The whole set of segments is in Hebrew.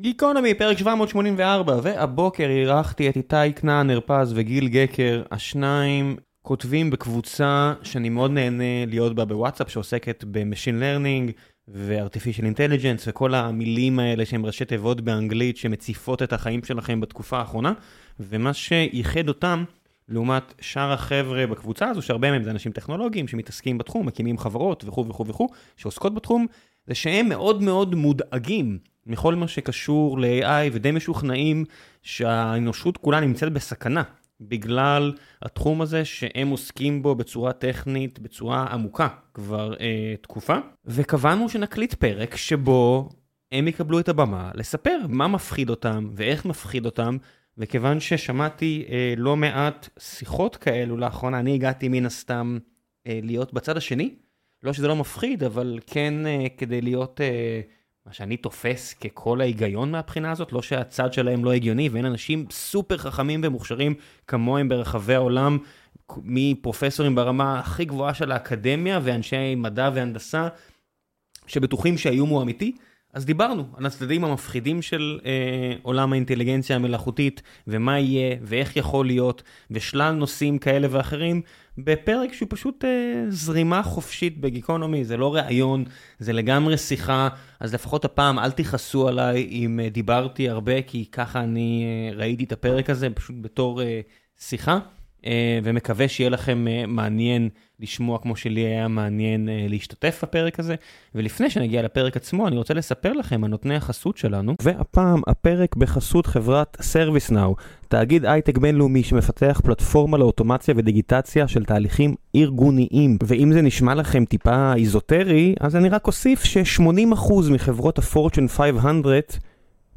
גיקונומי, פרק 784, והבוקר אירחתי את איתי כנען, הרפז וגיל גקר, השניים כותבים בקבוצה שאני מאוד נהנה להיות בה בוואטסאפ, שעוסקת ב machine learning ו-artificial intelligence וכל המילים האלה שהם ראשי תיבות באנגלית שמציפות את החיים שלכם בתקופה האחרונה, ומה שייחד אותם, לעומת שאר החבר'ה בקבוצה הזו, שהרבה מהם זה אנשים טכנולוגיים שמתעסקים בתחום, מקימים חברות וכו' וכו' וכו', שעוסקות בתחום, זה שהם מאוד מאוד מודאגים מכל מה שקשור ל-AI ודי משוכנעים שהאנושות כולה נמצאת בסכנה בגלל התחום הזה שהם עוסקים בו בצורה טכנית, בצורה עמוקה כבר אה, תקופה. וקבענו שנקליט פרק שבו הם יקבלו את הבמה לספר מה מפחיד אותם ואיך מפחיד אותם. וכיוון ששמעתי אה, לא מעט שיחות כאלו לאחרונה, אני הגעתי מן הסתם אה, להיות בצד השני. לא שזה לא מפחיד, אבל כן אה, כדי להיות... אה, מה שאני תופס ככל ההיגיון מהבחינה הזאת, לא שהצד שלהם לא הגיוני, ואין אנשים סופר חכמים ומוכשרים כמוהם ברחבי העולם, מפרופסורים ברמה הכי גבוהה של האקדמיה ואנשי מדע והנדסה, שבטוחים שהאיום הוא אמיתי. אז דיברנו על הצדדים המפחידים של אה, עולם האינטליגנציה המלאכותית, ומה יהיה, ואיך יכול להיות, ושלל נושאים כאלה ואחרים, בפרק שהוא פשוט אה, זרימה חופשית בגיקונומי, זה לא ראיון, זה לגמרי שיחה, אז לפחות הפעם אל תכעסו עליי אם אה, דיברתי הרבה, כי ככה אני אה, ראיתי את הפרק הזה, פשוט בתור אה, שיחה. אה, ומקווה שיהיה לכם אה, מעניין לשמוע כמו שלי היה מעניין אה, להשתתף בפרק הזה. ולפני שנגיע לפרק עצמו, אני רוצה לספר לכם על נותני החסות שלנו. והפעם הפרק בחסות חברת ServiceNow, תאגיד הייטק בינלאומי שמפתח פלטפורמה לאוטומציה ודיגיטציה של תהליכים ארגוניים. ואם זה נשמע לכם טיפה איזוטרי, אז אני רק אוסיף ש-80% מחברות ה-Fortune 500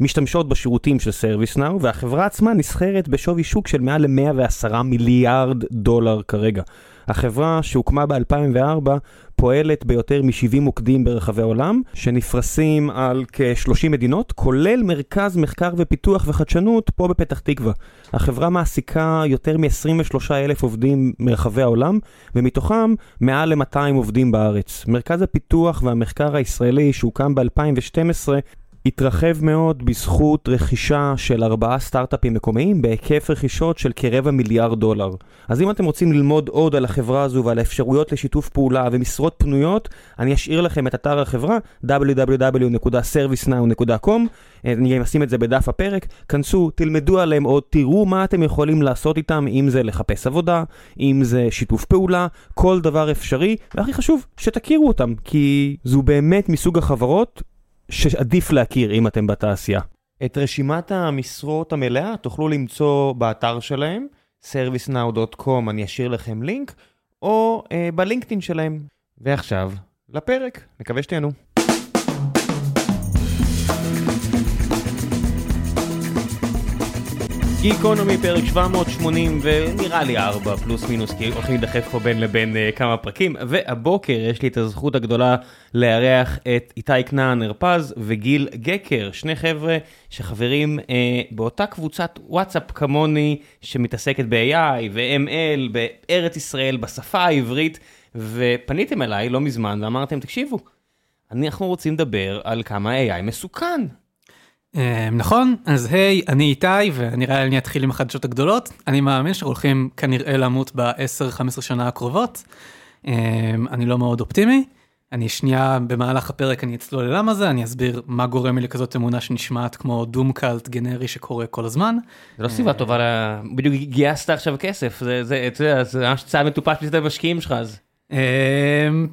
משתמשות בשירותים של ServiceNow, והחברה עצמה נסחרת בשווי שוק של מעל ל-110 מיליארד דולר כרגע. החברה שהוקמה ב-2004 פועלת ביותר מ-70 מוקדים ברחבי העולם, שנפרסים על כ-30 מדינות, כולל מרכז מחקר ופיתוח וחדשנות פה בפתח תקווה. החברה מעסיקה יותר מ-23 אלף עובדים מרחבי העולם, ומתוכם מעל ל-200 עובדים בארץ. מרכז הפיתוח והמחקר הישראלי שהוקם ב-2012 התרחב מאוד בזכות רכישה של ארבעה סטארט-אפים מקומיים בהיקף רכישות של כרבע מיליארד דולר. אז אם אתם רוצים ללמוד עוד על החברה הזו ועל האפשרויות לשיתוף פעולה ומשרות פנויות, אני אשאיר לכם את אתר החברה www.servicenow.com אני גם אשים את זה בדף הפרק, כנסו, תלמדו עליהם עוד, תראו מה אתם יכולים לעשות איתם, אם זה לחפש עבודה, אם זה שיתוף פעולה, כל דבר אפשרי, והכי חשוב, שתכירו אותם, כי זו באמת מסוג החברות שעדיף להכיר אם אתם בתעשייה. את רשימת המשרות המלאה תוכלו למצוא באתר שלהם, servicenow.com, אני אשאיר לכם לינק, או אה, בלינקדאין שלהם. ועכשיו, לפרק, מקווה שתהנו. גיקונומי פרק 780 ונראה לי 4 פלוס מינוס כי הולכים להידחף פה בין לבין uh, כמה פרקים. והבוקר יש לי את הזכות הגדולה לארח את איתי כנען הרפז וגיל גקר שני חבר'ה שחברים uh, באותה קבוצת וואטסאפ כמוני שמתעסקת ב-AI ו-ML בארץ ישראל בשפה העברית ופניתם אליי לא מזמן ואמרתם תקשיבו אנחנו רוצים לדבר על כמה AI מסוכן נכון, אז היי, אני איתי, ונראה לי אני אתחיל עם החדשות הגדולות. אני מאמין שהולכים כנראה למות ב-10-15 שנה הקרובות. אני לא מאוד אופטימי. אני שנייה במהלך הפרק אני אצלול ללמה זה, אני אסביר מה גורם לי לכזאת אמונה שנשמעת כמו דום קאלט גנרי שקורה כל הזמן. זה לא סיבה טובה, בדיוק גייסת עכשיו כסף, זה ממש צעד מטופש לצד המשקיעים שלך אז.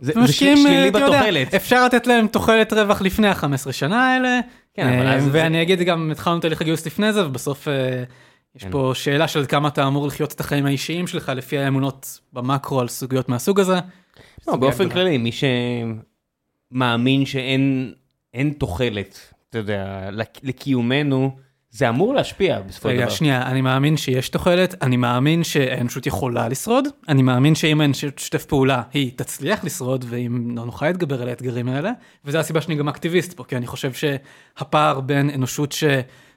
זה שלילי בתוחלת. אפשר לתת להם תוחלת רווח לפני ה-15 שנה האלה. כן, ואני אגיד גם התחלנו תהליך הגיוס לפני זה ובסוף יש כן. פה שאלה של כמה אתה אמור לחיות את החיים האישיים שלך לפי האמונות במקרו על סוגיות מהסוג הזה. לא, באופן כללי מי שמאמין שאין תוחלת, אתה יודע, לקיומנו. זה אמור להשפיע בסופו של דבר. רגע, שנייה, אני מאמין שיש תוחלת, אני מאמין שהאנושות יכולה לשרוד, אני מאמין שאם האנושות תשתף פעולה, היא תצליח לשרוד, ואם לא נוכל להתגבר על האתגרים האלה, וזו הסיבה שאני גם אקטיביסט פה, כי אני חושב שהפער בין אנושות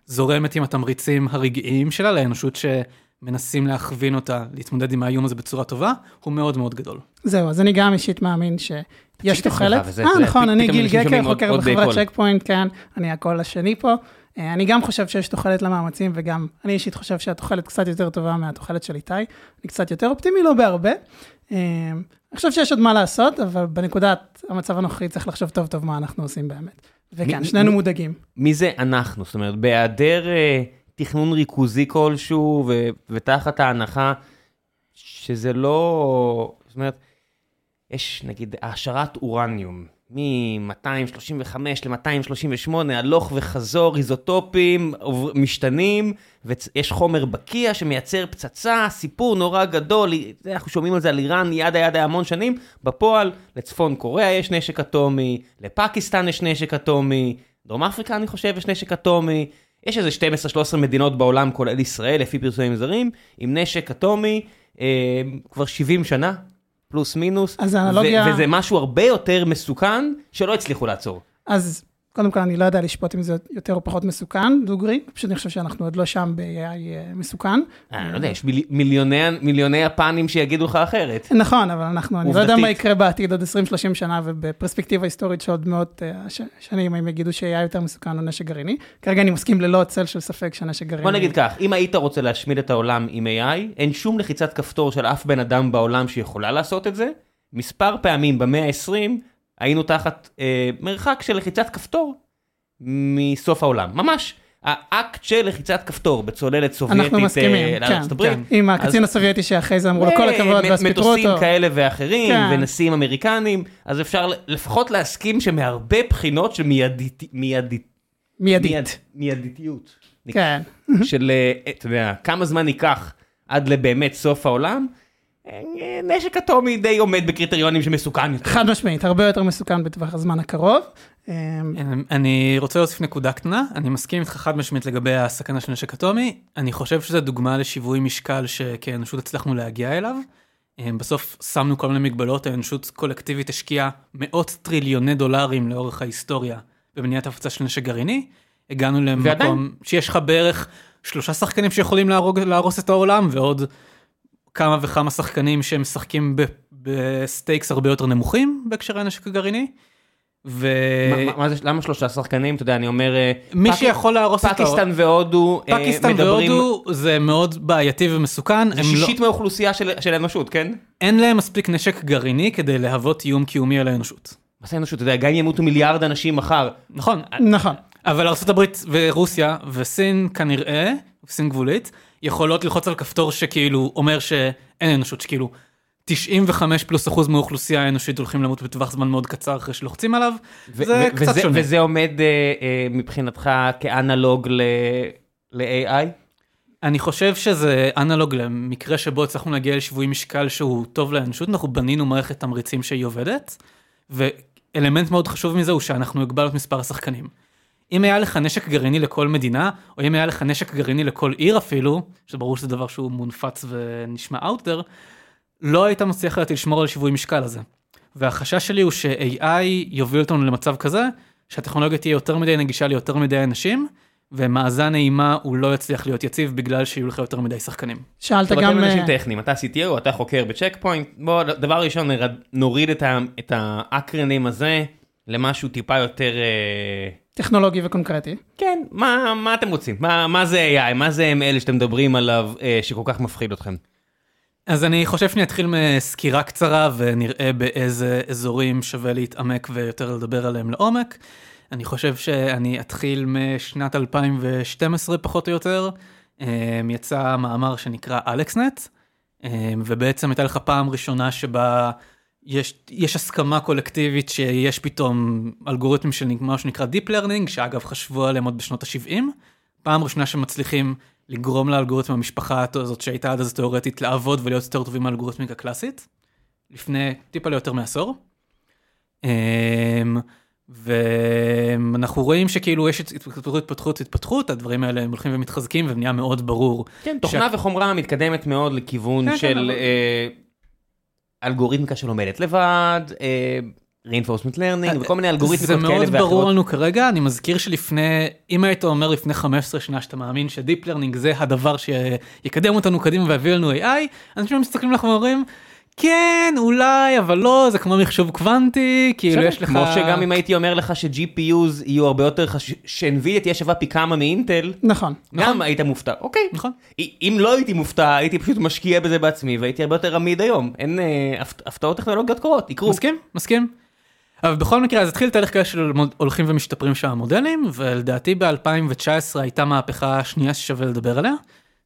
שזורמת עם התמריצים הרגעיים שלה, לאנושות מנסים להכווין אותה להתמודד עם האיום הזה בצורה טובה, הוא מאוד מאוד גדול. זהו, אז אני גם אישית מאמין שיש תציג את תוחלת. אה, נכון, אני גיל גקר, חוקר בחברת. צ'ק פוינט, כן, אני הקול השני פה. אה, אני גם חושב שיש תוחלת למאמצים, וגם אני אישית חושב שהתוחלת קצת יותר טובה מהתוחלת של איתי. אני קצת יותר אופטימי, לא בהרבה. אה, אני חושב שיש עוד מה לעשות, אבל בנקודת המצב הנוכחי צריך לחשוב טוב טוב מה אנחנו עושים באמת. וכן, מי- שנינו מי- מודאגים. מי זה אנחנו? זאת אומרת, בהיעדר אה, תכנון ריכוזי כלשהו, ו- ותחת ההנחה שזה לא... זאת אומרת, יש נגיד העשרת אורניום, מ-235 ל-238, הלוך וחזור, איזוטופים, משתנים, ויש חומר בקיע שמייצר פצצה, סיפור נורא גדול, זה, אנחנו שומעים על זה על איראן ידה ידה המון שנים, בפועל לצפון קוריאה יש נשק אטומי, לפקיסטן יש נשק אטומי, דרום אפריקה אני חושב יש נשק אטומי, יש איזה 12-13 מדינות בעולם, כולל ישראל, לפי פרסומים זרים, עם נשק אטומי אה, כבר 70 שנה, פלוס מינוס, אז האנלוגיה- וזה משהו הרבה יותר מסוכן שלא הצליחו לעצור. אז קודם כל, אני לא יודע לשפוט אם זה יותר או פחות מסוכן, דוגרי, פשוט אני חושב שאנחנו עוד לא שם ב-AI אה, מסוכן. אני לא יודע, יש מיל- מיליוני, מיליוני יפנים שיגידו לך אחרת. נכון, אבל אנחנו, אני לא יודע מה. יקרה בעתיד עוד 20-30 שנה, ובפרספקטיבה היסטורית שעוד מאות אה, שנים, הם יגידו שהיה יותר מסוכן או נשק גרעיני. כרגע אני מסכים ללא צל של ספק שנשק גרעיני... בוא נגיד כך, אם היית רוצה להשמיד את העולם עם AI, אין שום לחיצת כפתור של אף בן אדם בעולם שיכולה לעשות את זה. מספר פעמים במאה ה-20 היינו תחת אה, מרחק של לחיצת כפתור מסוף העולם, ממש. האקט של לחיצת כפתור בצוללת סובייטית אנחנו מסכימים, אה, לארצות כן, הברית. כן. עם הקצין הסובייטי שאחרי זה אמרו לו כל אה, הכבוד, ואז פיטרו מטוסים אותו. כאלה ואחרים, כן. ונשיאים אמריקנים, אז אפשר לפחות להסכים שמהרבה בחינות של מיידית, מיידית, מיידית. מייד- מיידיתיות. כן. של, אה, אתה יודע, כמה זמן ייקח עד לבאמת סוף העולם, נשק אטומי די עומד בקריטריונים שמסוכן יותר. חד משמעית, הרבה יותר מסוכן בטווח הזמן הקרוב. אה, אני רוצה להוסיף נקודה קטנה, אני מסכים איתך חד משמעית לגבי הסכנה של נשק אטומי, אני חושב שזו דוגמה לשיווי משקל שכאנושות הצלחנו להגיע אליו. אה, בסוף שמנו כל מיני מגבלות, האנושות קולקטיבית השקיעה מאות טריליוני דולרים לאורך ההיסטוריה במניעת הפצה של נשק גרעיני, הגענו למקום ועדיין. שיש לך בערך שלושה שחקנים שיכולים להרוג, להרוס את העולם ועוד כמה וכמה שחקנים שמשחקים ב stakes הרבה יותר נמוכים בהקשר הנשק הגרעיני. ו... מה- מה- מה זה, למה שלושה שחקנים? אתה יודע, אני אומר, אה, מי פק- שיכול להרוס את פקיסטן והודו אה, פקיסטן מדברים, והודו זה מאוד בעייתי ומסוכן, זה לא, שישית מהאוכלוסייה של של האנושות, כן? אין להם מספיק נשק גרעיני כדי להוות איום קיומי על האנושות. מה זה האנושות? אתה יודע, גם אם ימותו מיליארד אנשים מחר, נכון, נכון. אבל ארה"ב ורוסיה וסין כנראה, סין גבולית, יכולות ללחוץ על כפתור שכאילו אומר שאין אנושות, שכאילו 95 פלוס אחוז מהאוכלוסייה האנושית הולכים למות בטווח זמן מאוד קצר אחרי שלוחצים עליו, ו- זה ו- קצת וזה- שונה. וזה עומד אה, אה, מבחינתך כאנלוג ל-AI? אני חושב שזה אנלוג למקרה שבו הצלחנו להגיע לשיווי משקל שהוא טוב לאנושות, אנחנו בנינו מערכת תמריצים שהיא עובדת, ואלמנט מאוד חשוב מזה הוא שאנחנו הגבלנו את מספר השחקנים. אם היה לך נשק גרעיני לכל מדינה, או אם היה לך נשק גרעיני לכל עיר אפילו, שברור שזה דבר שהוא מונפץ ונשמע there, לא היית מצליח לדעתי לשמור על שיווי משקל הזה. והחשש שלי הוא ש-AI יוביל אותנו למצב כזה, שהטכנולוגיה תהיה יותר מדי נגישה ליותר מדי אנשים, ומאזן אימה הוא לא יצליח להיות יציב בגלל שיהיו לך יותר מדי שחקנים. שאלת גם... אתם אנשים אה, טכניים, אתה CTO, אתה חוקר בצ'ק פוינט, בוא, דבר ראשון, נוריד את האקרנים הזה למשהו טיפה יותר... אה, טכנולוגי וקונקרטי. כן, מה, מה אתם רוצים? מה, מה זה AI? מה זה ML שאתם מדברים עליו אה, שכל כך מפחיד אתכם? אז אני חושב שאני אתחיל מסקירה קצרה ונראה באיזה אזורים שווה להתעמק ויותר לדבר עליהם לעומק. אני חושב שאני אתחיל משנת 2012 פחות או יותר. אמ, יצא מאמר שנקרא אלכסנט, אמ, ובעצם הייתה לך פעם ראשונה שבה יש, יש הסכמה קולקטיבית שיש פתאום אלגוריתמים של מה שנקרא Deep Learning, שאגב חשבו עליהם עוד בשנות ה-70. פעם ראשונה שמצליחים לגרום לאלגוריתם המשפחה הזאת שהייתה עד אז תיאורטית לעבוד ולהיות יותר טובים מאלגוריתמיקה קלאסית, לפני טיפה ליותר מעשור. אמ, ואנחנו רואים שכאילו יש התפתחות, התפתחות, התפתחות, הדברים האלה הם הולכים ומתחזקים ונהיה מאוד ברור. כן, תוכנה וחומרה מתקדמת מאוד לכיוון כן, כן, של אה, אלגוריתמיקה שלומדת לבד, אה, reinforcement learning וכל מיני אלגוריתמיקות כאלה מאוד אחרות. ברור לנו כרגע, אני מזכיר שלפני, אם היית אומר לפני 15 שנה שאתה מאמין ש deep learning זה הדבר שיקדם אותנו קדימה ויביא לנו AI, אנשים מסתכלים לך ואומרים, כן, אולי, אבל לא, זה כמו מחשוב קוונטי, כאילו יש לך... כמו שגם אם הייתי אומר לך ש-GPUs יהיו הרבה יותר חשובים, ש-NVIDIA תהיה שווה פי כמה מאינטל, נכון. גם היית מופתע. אוקיי. נכון. אם לא הייתי מופתע, הייתי פשוט משקיע בזה בעצמי והייתי הרבה יותר עמיד היום. אין אה, הפ- הפתעות טכנולוגיות קורות, יקרו. מסכים, מסכים. אבל בכל מקרה, אז התחיל תהליך כאלה של הולכים ומשתפרים שם המודלים, ולדעתי ב-2019 הייתה מהפכה שנייה ששווה לדבר עליה,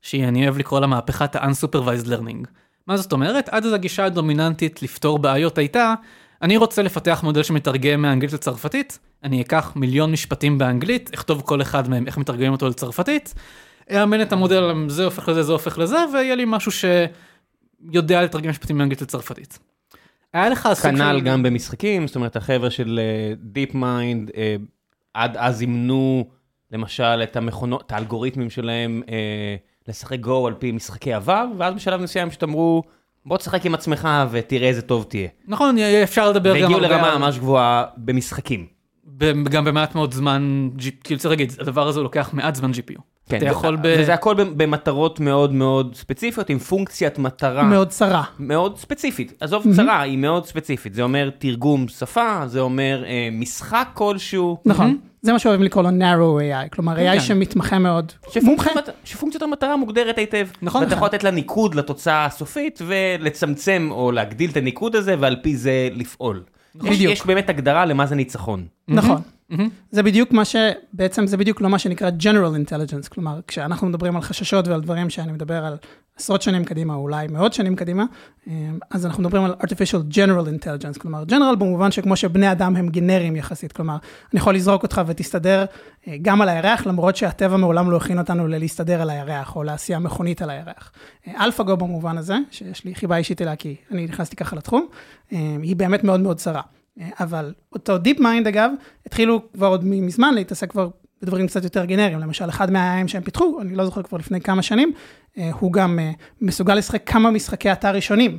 שהיא, אני אוהב לקרוא לה מהפכת ה-unsupervised learning. מה זאת אומרת? עד אז הגישה הדומיננטית לפתור בעיות הייתה, אני רוצה לפתח מודל שמתרגם מאנגלית לצרפתית, אני אקח מיליון משפטים באנגלית, אכתוב כל אחד מהם איך מתרגמים אותו לצרפתית, אאמן את המודל, זה הופך לזה, זה הופך לזה, ויהיה לי משהו שיודע לתרגם משפטים מאנגלית לצרפתית. היה לך סוג כנ"ל של- גם במשחקים, זאת אומרת החבר'ה של DeepMind עד אז אימנו למשל את המכונות, את האלגוריתמים שלהם אה, לשחק גו על פי משחקי עבר, ואז בשלב מסוים פשוט אמרו בוא תשחק עם עצמך ותראה איזה טוב תהיה. נכון, אפשר לדבר גם והגיעו הרבה לרמה על- ממש גבוהה במשחקים. גם במעט מאוד זמן, כאילו צריך להגיד, הדבר הזה לוקח מעט זמן GPU. כן, אתה יכול ב... וזה הכל במטרות מאוד מאוד ספציפיות, עם פונקציית מטרה מאוד צרה. מאוד ספציפית. עזוב צרה, היא מאוד ספציפית. זה אומר תרגום שפה, זה אומר אה, משחק כלשהו. נכון. זה מה שאוהבים לקרוא לו narrow AI, כלומר כן. AI שמתמחה מאוד. מומחה. שפונקציית המט- שפונקציית המטרה מוגדרת היטב. נכון. ואתה יכול לתת לה ניקוד לתוצאה הסופית ולצמצם או להגדיל את הניקוד הזה ועל פי זה לפעול. בדיוק. יש באמת הגדרה למה זה ניצחון. נכון. מהמם. זה בדיוק מה ש... בעצם זה בדיוק לא מה שנקרא General Intelligence, כלומר, כשאנחנו מדברים על חששות ועל דברים שאני מדבר על עשרות שנים קדימה, או אולי מאות שנים קדימה, אה, אז אנחנו מדברים על artificial general intelligence, כלומר, general במובן שכמו שבני אדם הם גנריים יחסית, כלומר, אני יכול לזרוק אותך ותסתדר אה, גם על הירח, למרות שהטבע מעולם לא הכין אותנו ללהסתדר על הירח, או להסיע מכונית על הירח. אה, אלפאגו במובן הזה, שיש לי חיבה אישית אליה, כי אני נכנסתי ככה לתחום, היא באמת מאוד מאוד צרה. אה, אבל אותו DeepMind אגב, התחילו כבר עוד מזמן להתעסק כבר בדברים קצת יותר גנריים, למשל אחד מה-AIים שהם פיתחו, אני לא זוכר כבר לפני כמה שנים, אה, הוא גם אה, מסוגל לשחק כמה משחקי אטארי ראשונים,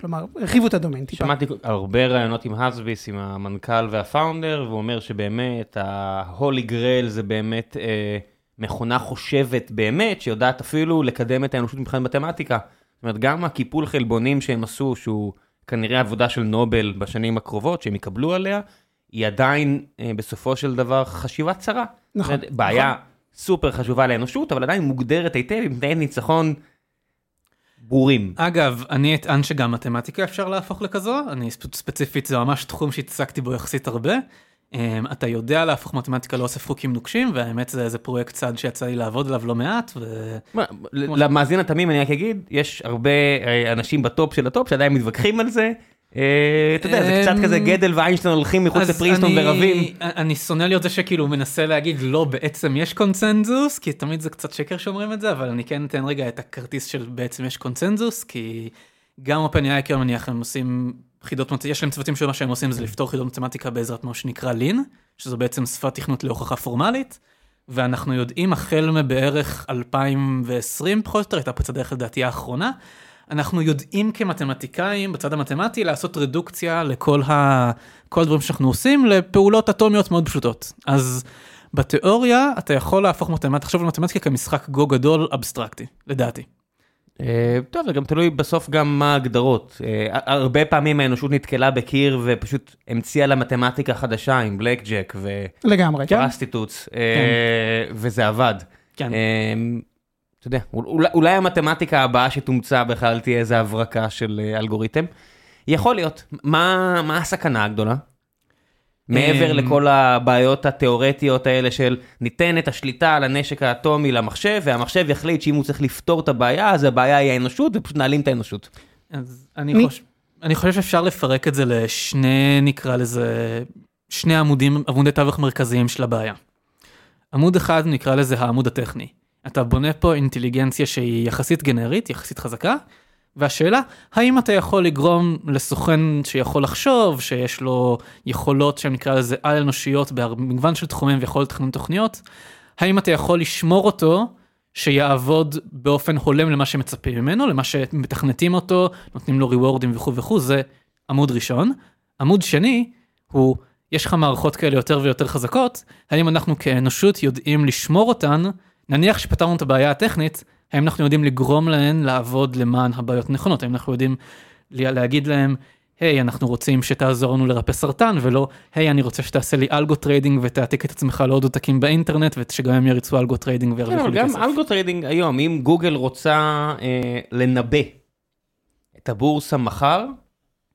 כלומר הרחיבו את הדומיין טיפה. שמעתי הרבה ראיונות עם הסביס, עם המנכ"ל וה founder, והוא אומר שבאמת ה-holy grail זה באמת אה, מכונה חושבת באמת, שיודעת אפילו לקדם את האנושות מבחינת מתמטיקה. זאת אומרת, גם הקיפול חלבונים שהם עשו, שהוא כנראה עבודה של נובל בשנים הקרובות, שהם יקבלו עליה, היא עדיין אה, בסופו של דבר חשיבה צרה. נכון, בעיה סופר חשובה לאנושות, אבל עדיין מוגדרת היטב עם תנאי ניצחון ברורים. אגב, אני אטען שגם מתמטיקה אפשר להפוך לכזו, אני ספ- ספציפית זה ממש תחום שהתעסקתי בו יחסית הרבה. Um, אתה יודע להפוך מתמטיקה לאוסף חוקים נוקשים, והאמת זה איזה פרויקט צד שיצא לי לעבוד עליו לא מעט, ו... למאזין התמים אני רק אגיד, יש הרבה אה, אנשים ב top של ה top שעדיין מתווכחים על זה. אה, אתה יודע, זה קצת אמ, כזה גדל ואיינשטיין הולכים מחוץ לפרינסטון ורבים. אני שונא להיות זה שכאילו מנסה להגיד לא בעצם יש קונצנזוס כי תמיד זה קצת שקר שאומרים את זה אבל אני כן אתן רגע את הכרטיס של בעצם יש קונצנזוס כי גם OpenAI כאילו מניח הם עושים חידות יש להם צוותים שמה שהם עושים זה לפתור חידות מתמטיקה בעזרת מה שנקרא Lean שזו בעצם שפת תכנות להוכחה פורמלית. ואנחנו יודעים החל מבערך 2020 פחות או יותר הייתה פריצת דרך לדעתי האחרונה. אנחנו יודעים כמתמטיקאים בצד המתמטי לעשות רדוקציה לכל ה... כל הדברים שאנחנו עושים לפעולות אטומיות מאוד פשוטות. אז בתיאוריה אתה יכול להפוך מתמטיקה, תחשוב על מתמטיקה כמשחק גו גדול אבסטרקטי, לדעתי. אה, טוב, זה גם תלוי בסוף גם מה ההגדרות. אה, הרבה פעמים האנושות נתקלה בקיר ופשוט המציאה לה מתמטיקה חדשה עם בלק ג'ק לגמרי. ופרסטיטוטס, אה, וזה עבד. כן. אתה יודע, אולי, אולי המתמטיקה הבאה שתומצא בכלל תהיה איזה הברקה של אלגוריתם. יכול להיות. מה, מה הסכנה הגדולה? מעבר אמ, לכל הבעיות התיאורטיות האלה של ניתן את השליטה על הנשק האטומי למחשב, והמחשב יחליט שאם הוא צריך לפתור את הבעיה, אז הבעיה היא האנושות, ופשוט נעלים את האנושות. אז אני, חוש... אני חושב שאפשר לפרק את זה לשני, נקרא לזה, שני עמודים, עמודי תווך מרכזיים של הבעיה. עמוד אחד נקרא לזה העמוד הטכני. אתה בונה פה אינטליגנציה שהיא יחסית גנרית, יחסית חזקה, והשאלה, האם אתה יכול לגרום לסוכן שיכול לחשוב, שיש לו יכולות שהן נקרא לזה על אנושיות במגוון של תחומים ויכול לתכנן תוכניות, האם אתה יכול לשמור אותו שיעבוד באופן הולם למה שמצפים ממנו, למה שמתכנתים אותו, נותנים לו ריוורדים וכו' וכו', זה עמוד ראשון. עמוד שני הוא, יש לך מערכות כאלה יותר ויותר חזקות, האם אנחנו כאנושות יודעים לשמור אותן, נניח שפתרנו את הבעיה הטכנית, האם אנחנו יודעים לגרום להן לעבוד למען הבעיות הנכונות, האם אנחנו יודעים להגיד להם, היי, hey, אנחנו רוצים שתעזור לנו לרפא סרטן, ולא, היי, hey, אני רוצה שתעשה לי algo trading ותעתיק את עצמך לעוד עותקים באינטרנט, ושגם הם יריצו algo trading וירוויחו לי כן, כסף. גם algo trading היום, אם גוגל רוצה אה, לנבא את הבורסה מחר,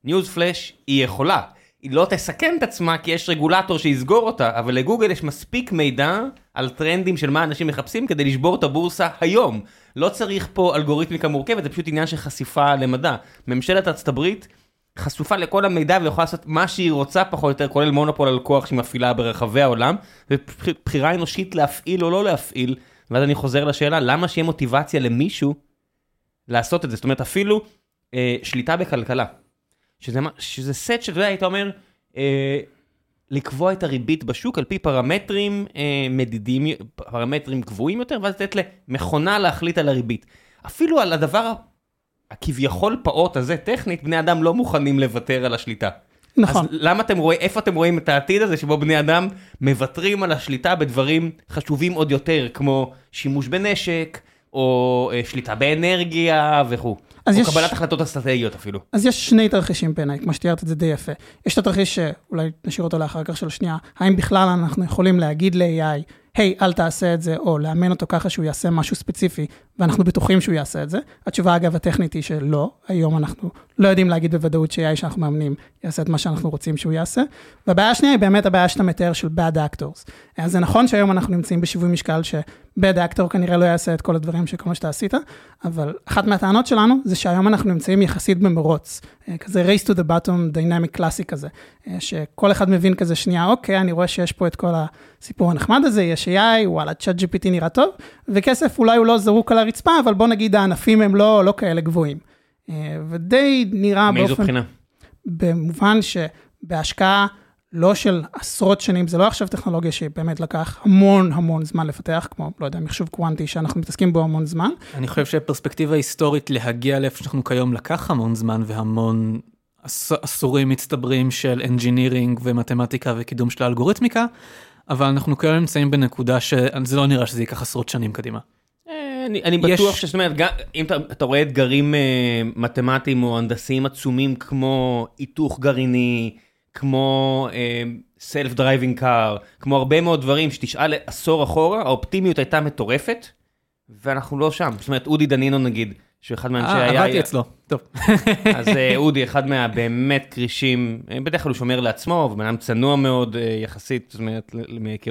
news flash היא יכולה. היא לא תסכן את עצמה כי יש רגולטור שיסגור אותה, אבל לגוגל יש מספיק מידע על טרנדים של מה אנשים מחפשים כדי לשבור את הבורסה היום. לא צריך פה אלגוריתמיקה מורכבת, זה פשוט עניין של חשיפה למידע. ממשלת ארצות הברית חשופה לכל המידע ויכולה לעשות מה שהיא רוצה פחות או יותר, כולל מונופול על כוח שהיא מפעילה ברחבי העולם, ובחירה אנושית להפעיל או לא להפעיל, ואז אני חוזר לשאלה, למה שיהיה מוטיבציה למישהו לעשות את זה? זאת אומרת, אפילו אה, שליטה בכלכלה, שזה, שזה סט שאתה יודע, היית אומר, אה, לקבוע את הריבית בשוק על פי פרמטרים אה, מדידים, פרמטרים קבועים יותר, ואז לתת למכונה להחליט על הריבית. אפילו על הדבר הכביכול פעוט הזה, טכנית, בני אדם לא מוכנים לוותר על השליטה. נכון. אז למה אתם רואים, איפה אתם רואים את העתיד הזה שבו בני אדם מוותרים על השליטה בדברים חשובים עוד יותר, כמו שימוש בנשק, או אה, שליטה באנרגיה וכו'. או יש... קבלת החלטות אסטרטגיות אפילו. אז יש שני תרחישים בעיניי, כמו שתיארת את זה די יפה. יש את התרחיש שאולי נשאיר אותו לאחר כך של שנייה, האם בכלל אנחנו יכולים להגיד ל-AI, היי, hey, אל תעשה את זה, או לאמן אותו ככה שהוא יעשה משהו ספציפי, ואנחנו בטוחים שהוא יעשה את זה. התשובה, אגב, הטכנית היא שלא, היום אנחנו לא יודעים להגיד בוודאות ש-AI שאנחנו מאמנים יעשה את מה שאנחנו רוצים שהוא יעשה. והבעיה השנייה היא באמת הבעיה שאתה מתאר של bad actors. אז זה נכון שהיום אנחנו נמצאים בשיווי משקל ש-bad actor כנראה לא יעשה את כל הדברים שכל מה שאתה עשית, אבל אחת מהטענות שלנו זה שהיום אנחנו נמצאים יחסית במרוץ, כזה race to the bottom dynamic classic כזה, שכל אחד מבין כזה שנייה, אוקיי, אני רואה שיש פה את כל הסיפור הנחמד הזה, יש AI, וואלה, צ'אט GPT נראה טוב, וכסף אולי הוא לא זרוק על הרצפה, אבל בוא נגיד הענפים הם לא, לא כאלה גבוהים. ודי נראה מאיזו באופן... מאיזו בחינה? במובן שבהשקעה לא של עשרות שנים, זה לא עכשיו טכנולוגיה שבאמת לקח המון המון זמן לפתח, כמו, לא יודע, מחשוב קוונטי שאנחנו מתעסקים בו המון זמן. אני חושב שפרספקטיבה היסטורית להגיע לאיפה שאנחנו כיום לקח המון זמן והמון עשורים מצטברים של engineering ומתמטיקה וקידום של האלגוריתמיקה, אבל אנחנו כיום נמצאים בנקודה שזה לא נראה שזה ייקח עשרות שנים קדימה. אני, אני יש... בטוח שזאת אומרת, אם אתה, אתה רואה אתגרים uh, מתמטיים או הנדסיים עצומים כמו היתוך גרעיני, כמו self-driving car, כמו הרבה מאוד דברים שתשאל עשור אחורה, האופטימיות הייתה מטורפת, ואנחנו לא שם. זאת אומרת, אודי דנינו נגיד, שהוא אחד מאנשי ה-AI. אה, עבדתי אצלו, טוב. אז uh, אודי, אחד מהבאמת כרישים, בדרך כלל הוא שומר לעצמו, ובן אדם צנוע מאוד יחסית, זאת אומרת,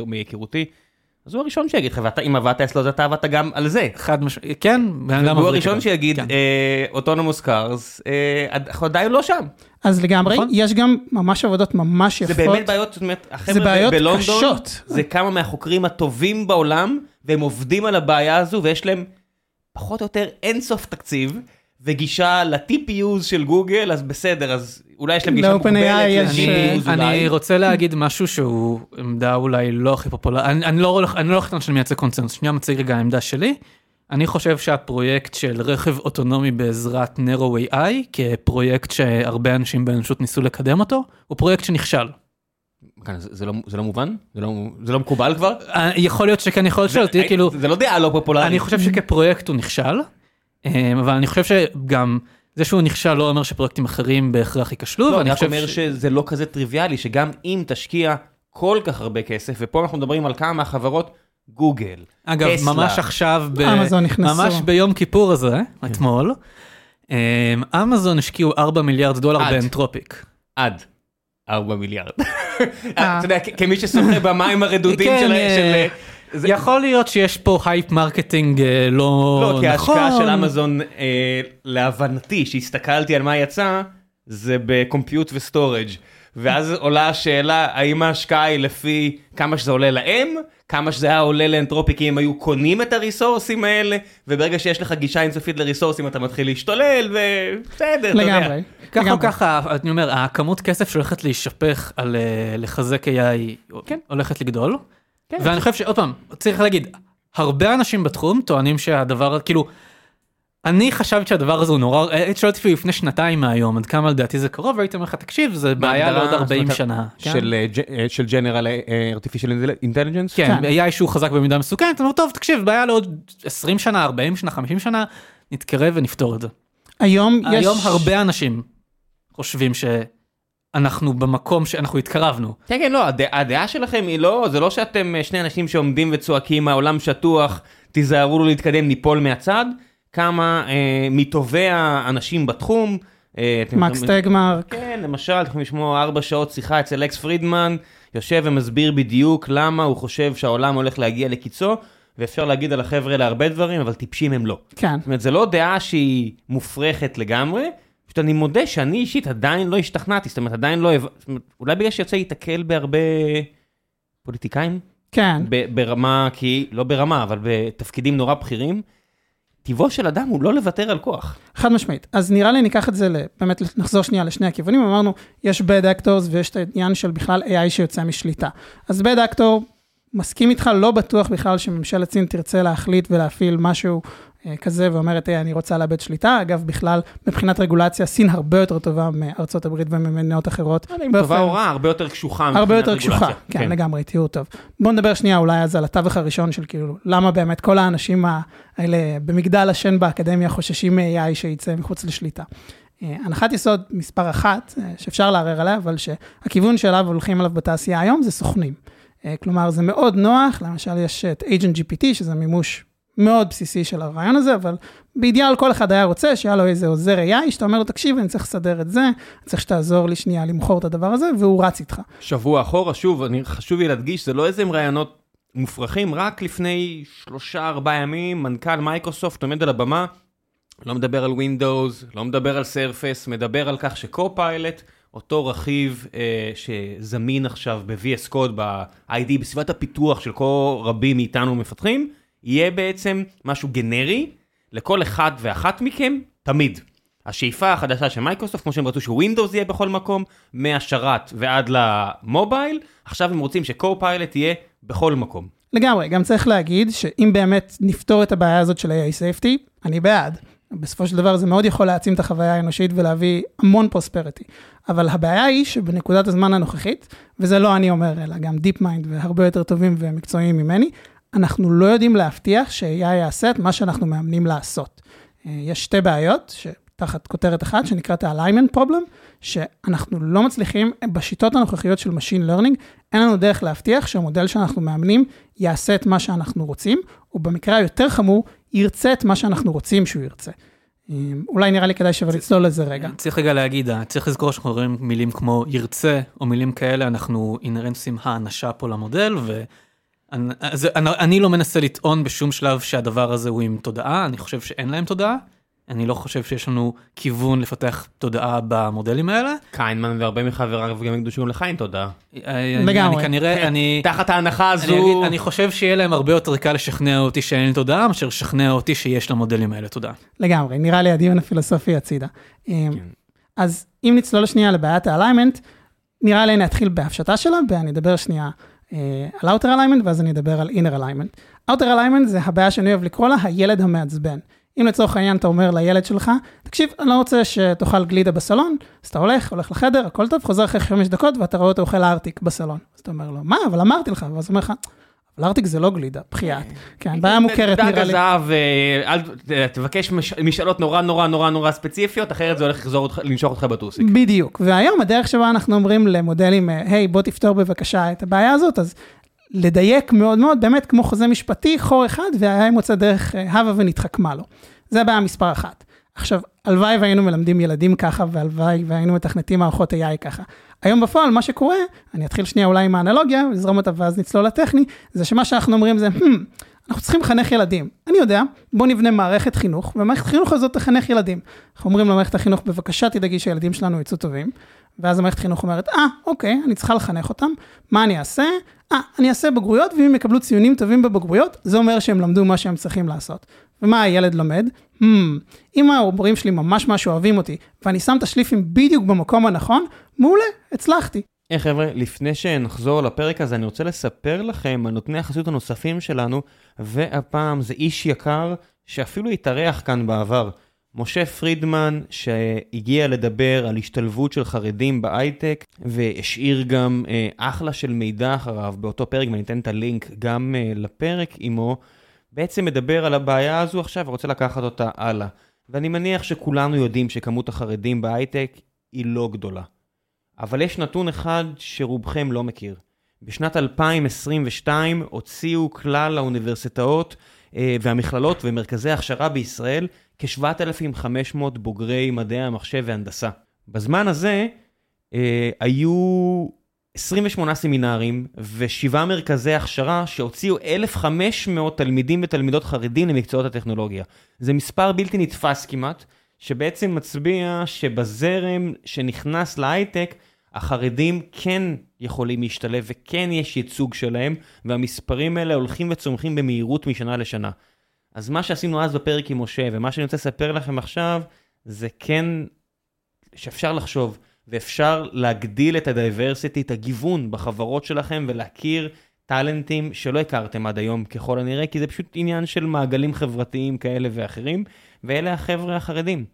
מהיכרותי. אז הוא הראשון שיגיד לך, אם עבדת אצלו, אז אתה עבדת גם על זה. חד משמעית, כן. הוא הראשון שיגיד, אוטונומוס קארס, אנחנו עדיין לא שם. אז לגמרי, נכון? יש גם ממש עבודות ממש יפות. זה באמת בעיות, זאת אומרת, החבר'ה בלונדון. זה כמה מהחוקרים הטובים בעולם, והם עובדים על הבעיה הזו, ויש להם פחות או יותר אינסוף תקציב, וגישה ל-TPUs של גוגל, אז בסדר, אז אולי יש להם גישה מוגבלת ל-GPUs אולי. אני רוצה להגיד משהו שהוא עמדה אולי לא הכי פופולרית, אני, אני לא אני לא הולך שאני מייצג קונצנזוס, שנייה מציג רגע העמדה שלי. אני חושב שהפרויקט של רכב אוטונומי בעזרת Narrow AI, כפרויקט שהרבה אנשים באנושות ניסו לקדם אותו, הוא פרויקט שנכשל. זה, זה, לא, זה לא מובן? זה לא, זה לא מקובל כבר? יכול להיות שכן, יכול להיות שלא, כאילו... זה לא דעה לא פופולרית. אני חושב שכפרויקט הוא נכשל, אבל אני חושב שגם... זה שהוא נכשל לא אומר שפרויקטים אחרים בהכרח ייכשלו, לא, ואני רק אומר ש... שזה לא כזה טריוויאלי, שגם אם תשקיע כל כך הרבה כסף, ופה אנחנו מדברים על כמה מהחברות, גוגל, אגב, טסלה. ממש עכשיו, ב... ממש ביום כיפור הזה, אתמול, אמזון השקיעו 4 מיליארד דולר ב-Anthropic. עד 4 מיליארד. אתה יודע, כמי ששוחה במים הרדודים של... זה... יכול להיות שיש פה hype marketing לא, לא נכון. לא, כי ההשקעה של אמזון, אה, להבנתי, שהסתכלתי על מה יצא, זה ב compute ו storage. ואז עולה השאלה, האם ההשקעה היא לפי כמה שזה עולה להם, כמה שזה היה עולה לאנטרופיק אם הם היו קונים את ה resourceים האלה, וברגע שיש לך גישה אינסופית ל resourceים אתה מתחיל להשתולל, ובסדר, אתה יודע. ככה או ככה, אני אומר, הכמות כסף שהולכת להישפך על לחזק AI כן. הולכת לגדול. כן. ואני חושב שעוד פעם, צריך להגיד, הרבה אנשים בתחום טוענים שהדבר, כאילו, אני חשבתי שהדבר הזה הוא נורא, היית שואלת אותי לפני שנתיים מהיום, עד כמה לדעתי זה קרוב, והייתי אומר לך, תקשיב, זה בעיה לעוד 40 זאת אומרת, שנה. כן? של אה, ג'- אה, של General אה, Artificial Intelligence? כן, כן. AI שהוא חזק במידה מסוכנת, אתה אומר, טוב, תקשיב, בעיה לעוד 20 שנה, 40 שנה, 50 שנה, נתקרב ונפתור את זה. היום יש... היום הרבה אנשים חושבים שאנחנו במקום שאנחנו התקרבנו. כן, כן, לא, הד- הדעה שלכם היא לא, זה לא שאתם אה, שני אנשים שעומדים וצועקים, העולם שטוח, תיזהרו לו להתקדם, ניפול מהצד. כמה אה, מטובי האנשים בתחום. אה, מקס טגמרק. כן, למשל, אתם יכולים לשמוע ארבע שעות שיחה אצל אקס פרידמן, יושב ומסביר בדיוק למה הוא חושב שהעולם הולך להגיע לקיצו, ואפשר להגיד על החבר'ה האלה הרבה דברים, אבל טיפשים הם לא. כן. זאת אומרת, זו לא דעה שהיא מופרכת לגמרי, פשוט אני מודה שאני אישית עדיין לא השתכנעתי, זאת אומרת, עדיין לא... אומרת, אולי בגלל שיוצא להיתקל בהרבה פוליטיקאים, כן. ברמה, כי, לא ברמה, אבל בתפקידים נורא בכירים, טיבו של אדם הוא לא לוותר על כוח. חד משמעית. אז נראה לי ניקח את זה, באמת נחזור שנייה לשני הכיוונים, אמרנו, יש bad actors ויש את העניין של בכלל AI שיוצא משליטה. אז bad actor, מסכים איתך, לא בטוח בכלל שממשלת סין תרצה להחליט ולהפעיל משהו אה, כזה ואומרת, היי, אני רוצה לאבד שליטה. אגב, בכלל, מבחינת רגולציה, סין הרבה יותר טובה מארצות הברית וממדינות אחרות. טובה או רעה, הרבה יותר קשוחה הרבה מבחינת יותר רגולציה. קשוחה, כן, לגמרי, תיאור טוב. בואו נדבר שנייה אולי אז על התווך הראשון של כאילו, למה באמת כל האנשים האלה במגדל השן באקדמיה חוששים מ-AI שיצא מחוץ לשליטה. אה, הנחת יסוד מספר אחת, אה, שאפשר לערער עליה, אבל שהכיוון שאליו הולכים עליו בתעשייה היום זה סוכנים. אה, כלומר, זה מאוד נוח, למשל יש את agent GPT, שזה מימוש מאוד בסיסי של הרעיון הזה, אבל באידיאל כל אחד היה רוצה שהיה לו איזה עוזר AI, שאתה אומר לו, תקשיב, אני צריך לסדר את זה, אני צריך שתעזור לי שנייה למכור את הדבר הזה, והוא רץ איתך. שבוע אחורה, שוב, אני, חשוב לי להדגיש, זה לא איזה רעיונות מופרכים, רק לפני שלושה ארבעה ימים, מנכ"ל מייקרוסופט עומד על הבמה, לא מדבר על Windows, לא מדבר על Surface, מדבר על כך שקו-פיילוט, אותו רכיב אה, שזמין עכשיו ב-VS Code, ב-ID, בסביבת הפיתוח של כה רבים מאיתנו מפתחים, יהיה בעצם משהו גנרי לכל אחד ואחת מכם, תמיד. השאיפה החדשה של מייקרוסופט, כמו שהם רצו שווינדוס יהיה בכל מקום, מהשרת ועד למובייל, עכשיו הם רוצים ש-Copilot יהיה בכל מקום. לגמרי, גם צריך להגיד שאם באמת נפתור את הבעיה הזאת של AI safety, אני בעד. בסופו של דבר זה מאוד יכול להעצים את החוויה האנושית ולהביא המון prosperity. אבל הבעיה היא שבנקודת הזמן הנוכחית, וזה לא אני אומר, אלא גם DeepMind והרבה יותר טובים ומקצועיים ממני, אנחנו לא יודעים להבטיח ש-AI יעשה את מה שאנחנו מאמנים לעשות. אה, יש שתי בעיות, שתחת כותרת אחת, שנקראת ה-alignment problem, שאנחנו לא מצליחים, בשיטות הנוכחיות של Machine Learning, אין לנו דרך להבטיח שהמודל שאנחנו מאמנים יעשה את מה שאנחנו רוצים, ובמקרה היותר חמור, ירצה את מה שאנחנו רוצים שהוא ירצה. אה, אולי נראה לי כדאי שווה לצלול לזה רגע. צריך רגע להגיד, אה, צריך לזכור שאנחנו רואים מילים כמו ירצה, או מילים כאלה, אנחנו אינהרנטים האנשה פה למודל, ואני אני לא מנסה לטעון בשום שלב שהדבר הזה הוא עם תודעה, אני חושב שאין להם תודעה, אני לא חושב שיש לנו כיוון לפתח תודעה במודלים האלה. קיינמן והרבה מחבריו גם עם תודה. אני- לגמרי. אני כנראה, אני... תחת ההנחה הזו, אני חושב שיהיה להם הרבה יותר קל לשכנע אותי שאין לי תודעה, מאשר לשכנע אותי שיש למודלים האלה תודעה. לגמרי, נראה לי הדיון הפילוסופי הצידה. אה, כן. אז אם נצלול שנייה לבעיית האליימנט, נראה לי נתחיל בהפשטה שלה, ואני אדבר שנייה אה, על Outer Alignment, ואז אני אדבר על Inner Alignment. Outer Alignment זה הבעיה שאני אוהב לקרוא לה הילד המעצבן. אם לצורך העניין אתה אומר לילד שלך, תקשיב, אני לא רוצה שתאכל גלידה בסלון, אז אתה הולך, הולך לחדר, הכל טוב, חוזר אחרי חמש דקות, ואתה רואה אותו אוכל ארטיק בסלון. אז אתה אומר לו, מה, אבל אמרתי לך, ואז הוא אומר לך, אבל ארטיק זה לא גלידה, בחייאת. כן, בעיה מוכרת דג נראה לי. הזהב, אה, אל ת- תבקש מש- משאלות נורא נורא נורא נורא ספציפיות, אחרת זה הולך לנשוך אותך בטוסיק. בדיוק, והיום הדרך שבה אנחנו אומרים למודלים, אה, היי, בוא תפתור בבקשה את הבעיה הזאת, אז לדייק מאוד מאוד, באמת כמו חוזה משפטי, חור אחד, והיה מוצא דרך אה, הווה ונתחכמה לו. זה הבעיה מספר אחת. עכשיו, הלוואי והיינו מלמדים ילדים ככה, והלוואי והיינו מתכנתים מערכות AI ככה. היום בפועל, מה שקורה, אני אתחיל שנייה אולי עם האנלוגיה, לזרום אותה ואז נצלול לטכני, זה שמה שאנחנו אומרים זה, hmm, אנחנו צריכים לחנך ילדים. אני יודע, בוא נבנה מערכת חינוך, והמערכת החינוך הזאת תחנך ילדים. אנחנו אומרים למערכת החינוך, בבקשה תדאגי שהילדים שלנו יצאו טובים, ואז המערכת החינוך אומרת, אה, אוקיי, אני צריכה לחנך אותם, מה אני אעשה? אה, אני אעשה בגרויות, ואם יקבלו ציונים טובים בבגרויות, זה אומר שהם למדו מה שהם צריכים לעשות. ומה הילד לומד? Hmm, אם ההורים שלי ממש ממש אוהבים אותי, ואני שם את השליפים בדיוק במקום הנכון, מעולה, הצלחתי. היי חבר'ה, לפני שנחזור לפרק הזה, אני רוצה לספר לכם על נותני החסות הנוספים שלנו, והפעם זה איש יקר שאפילו התארח כאן בעבר. משה פרידמן, שהגיע לדבר על השתלבות של חרדים בהייטק, והשאיר גם אה, אחלה של מידע אחריו באותו פרק, ואני אתן את הלינק גם אה, לפרק עמו, בעצם מדבר על הבעיה הזו עכשיו ורוצה לקחת אותה הלאה. ואני מניח שכולנו יודעים שכמות החרדים בהייטק היא לא גדולה. אבל יש נתון אחד שרובכם לא מכיר. בשנת 2022 הוציאו כלל האוניברסיטאות והמכללות ומרכזי הכשרה בישראל כ-7,500 בוגרי מדעי המחשב והנדסה. בזמן הזה אה, היו 28 סמינרים ושבעה מרכזי הכשרה שהוציאו 1,500 תלמידים ותלמידות חרדים למקצועות הטכנולוגיה. זה מספר בלתי נתפס כמעט, שבעצם מצביע שבזרם שנכנס להייטק, החרדים כן יכולים להשתלב וכן יש ייצוג שלהם, והמספרים האלה הולכים וצומחים במהירות משנה לשנה. אז מה שעשינו אז בפרק עם משה, ומה שאני רוצה לספר לכם עכשיו, זה כן שאפשר לחשוב, ואפשר להגדיל את הדייברסיטי, את הגיוון בחברות שלכם, ולהכיר טאלנטים שלא הכרתם עד היום ככל הנראה, כי זה פשוט עניין של מעגלים חברתיים כאלה ואחרים, ואלה החבר'ה החרדים.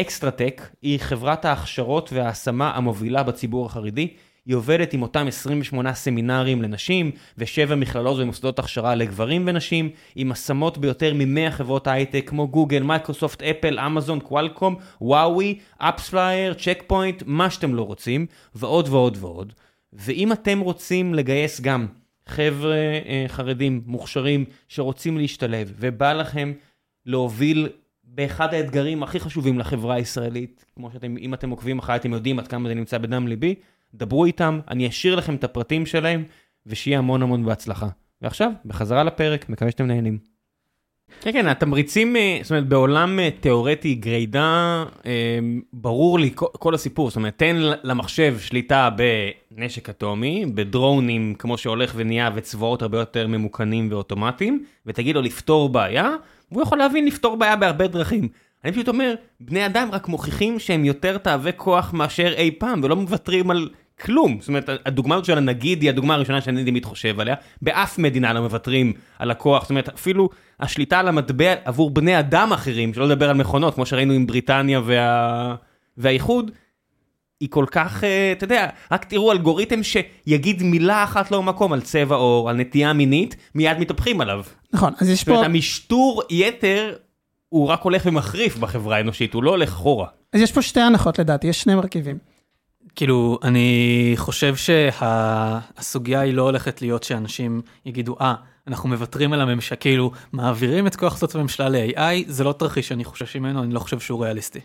אקסטרהטק היא חברת ההכשרות וההשמה המובילה בציבור החרדי. היא עובדת עם אותם 28 סמינרים לנשים ושבע מכללות ומוסדות הכשרה לגברים ונשים, עם השמות ביותר מ-100 חברות הייטק כמו גוגל, מייקרוסופט, אפל, אמזון, קוואלקום, Wiz, AppsFlyer, צ'ק פוינט, מה שאתם לא רוצים, ועוד ועוד ועוד. ואם אתם רוצים לגייס גם חבר'ה אה, חרדים מוכשרים שרוצים להשתלב, ובא לכם להוביל באחד האתגרים הכי חשובים לחברה הישראלית, כמו שאתם, אם אתם עוקבים אחריי, אתם יודעים עד כמה זה נמצא בדם ליבי, דברו איתם, אני אשאיר לכם את הפרטים שלהם, ושיהיה המון המון בהצלחה. ועכשיו, בחזרה לפרק, מקווה שאתם נהנים. כן, כן, התמריצים, אה, זאת אומרת, בעולם אה, תיאורטי גרידה, אה, ברור לי כל הסיפור, זאת אומרת, תן למחשב שליטה בנשק אטומי, בדרונים, כמו שהולך ונהיה, וצבאות הרבה יותר ממוכנים ואוטומטיים, ותגיד לו לפתור בעיה, והוא יכול להבין לפתור בעיה בהרבה דרכים. אני פשוט אומר, בני אדם רק מוכיחים שהם יותר תאבי כוח מאשר אי פעם, ולא מוותרים על כלום. זאת אומרת, הדוגמה הזאת של הנגיד היא הדוגמה הראשונה שאני תמיד חושב עליה. באף מדינה לא מוותרים על הכוח. זאת אומרת, אפילו השליטה על המטבע עבור בני אדם אחרים, שלא לדבר על מכונות, כמו שראינו עם בריטניה וה... והאיחוד, היא כל כך, אה, אתה יודע, רק תראו אלגוריתם שיגיד מילה אחת לא במקום על צבע עור, על נטייה מינית, מיד מתהפכים עליו. נכון, אז יש זאת אומרת, פה... המשטור יתר, הוא רק הולך ומחריף בחברה האנושית, הוא לא הולך אחורה. אז יש פה שתי הנחות לדעתי, יש שני מרכיבים. כאילו, אני חושב שהסוגיה היא לא הולכת להיות שאנשים יגידו, אה, אנחנו מוותרים על הממשלה, כאילו, מעבירים את כוח זאת הממשלה ל-AI, זה לא תרחיש שאני חושש ממנו, אני לא חושב שהוא ריאליסטי.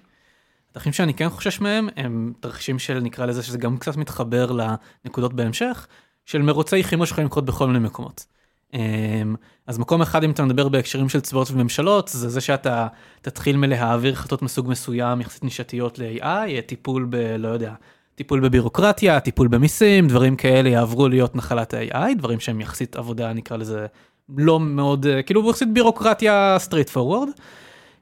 התרחישים שאני כן חושש מהם, הם תרחישים של, נקרא לזה, שזה גם קצת מתחבר לנקודות בהמשך, של מרוצי חימוש שיכולים לקרות בכל מיני מקומות. אמ, אז מקום אחד אם אתה מדבר בהקשרים של צבאות וממשלות זה זה שאתה תתחיל מלהעביר החלטות מסוג מסוים יחסית נישתיות ל-AI, טיפול ב... לא יודע, טיפול בבירוקרטיה, טיפול במיסים, דברים כאלה יעברו להיות נחלת ה-AI, דברים שהם יחסית עבודה נקרא לזה לא מאוד, אה, כאילו יחסית בירוקרטיה straightforward.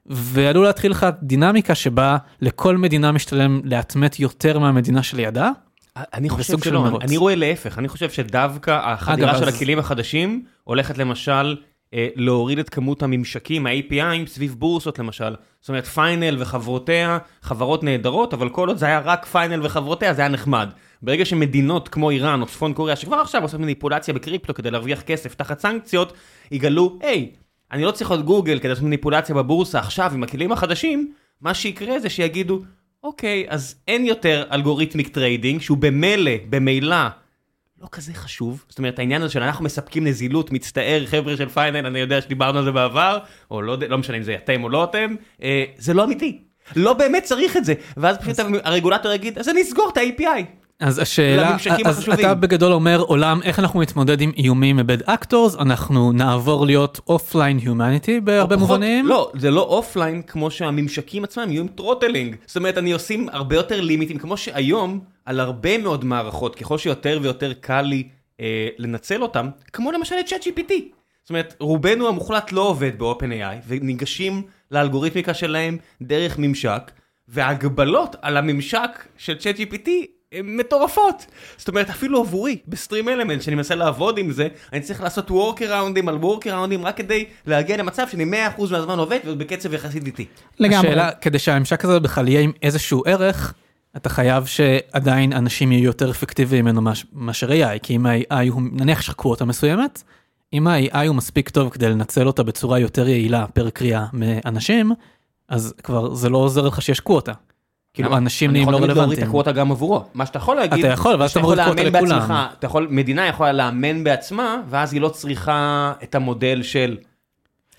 ועלול להתחיל לך דינמיקה שבה לכל מדינה משתלם לאטמת יותר מהמדינה שלידה. אני חושב של שלא, מרוץ. אני רואה להפך, אני חושב שדווקא החדירה אגב, של אז- הכלים החדשים הולכת למשל אה, להוריד את כמות הממשקים, ה-API סביב בורסות למשל. זאת אומרת, פיינל וחברותיה, חברות נהדרות, אבל כל עוד זה היה רק פיינל וחברותיה, זה היה נחמד. ברגע שמדינות כמו איראן או צפון קוריאה, שכבר עכשיו עושות מניפולציה בקריפטו כדי להרוויח כסף תחת סנקציות, יגלו, היי, אני לא צריך להיות גוגל כדי לעשות מניפולציה בבורסה עכשיו עם הכלים החדשים, מה שיקרה זה שיגידו, אוקיי, אז אין יותר algorithmic trading, שהוא במילא, במילא, לא כזה חשוב. זאת אומרת, העניין הזה של אנחנו מספקים נזילות, מצטער, חבר'ה של פיינל, אני יודע שדיברנו על זה בעבר, או לא, לא משנה אם זה אתם או לא אתם, אה, זה לא אמיתי. לא באמת צריך את זה. ואז פשוט הרגולטור יגיד, אז אני אסגור את ה-API. אז השאלה, אז. אתה בגדול אומר עולם איך אנחנו נתמודד עם איומים מ bad actors, אנחנו נעבור להיות offline humanity בהרבה פחות- מובנים. לא, זה לא offline כמו שהממשקים עצמם יהיו עם throttling. זאת אומרת, אני עושים הרבה יותר לימיטים, כמו שהיום, על הרבה מאוד מערכות, ככל שיותר ויותר קל לי אה, לנצל אותם, כמו למשל את ChatGPT. זאת אומרת, רובנו המוחלט לא עובד ב-OpenAI, וניגשים לאלגוריתמיקה שלהם דרך ממשק, וההגבלות על הממשק של ChatGPT הן מטורפות. זאת אומרת, אפילו עבורי, ב StreamElements, שאני מנסה לעבוד עם זה, אני צריך לעשות workaround ים על workaround ים רק כדי להגיע למצב שאני 100% מהזמן עובד ובקצב יחסית איטי. לגמרי. השאלה, כדי שהממשק הזה בכלל יהיה עם איזשהו ערך, אתה חייב שעדיין אנשים יהיו יותר אפקטיביים ממנו מש- מאשר AI, כי אם ה-AI הוא, נניח יש לך קווטה מסוימת, אם ה-AI הוא מספיק טוב כדי לנצל אותה בצורה יותר יעילה פר קריאה מאנשים, אז כבר זה לא עוזר לך שיש קווטה. כאילו אנשים נהיים לא אני יכול להוריד את רלוונטיים. הקווטה גם עבורו. מה שאתה יכול להגיד, אתה יכול, ואז אתה מוריד קווטה לכולם. בעצמך, אתה יכול, מדינה יכולה לאמן בעצמה, ואז היא לא צריכה את המודל של...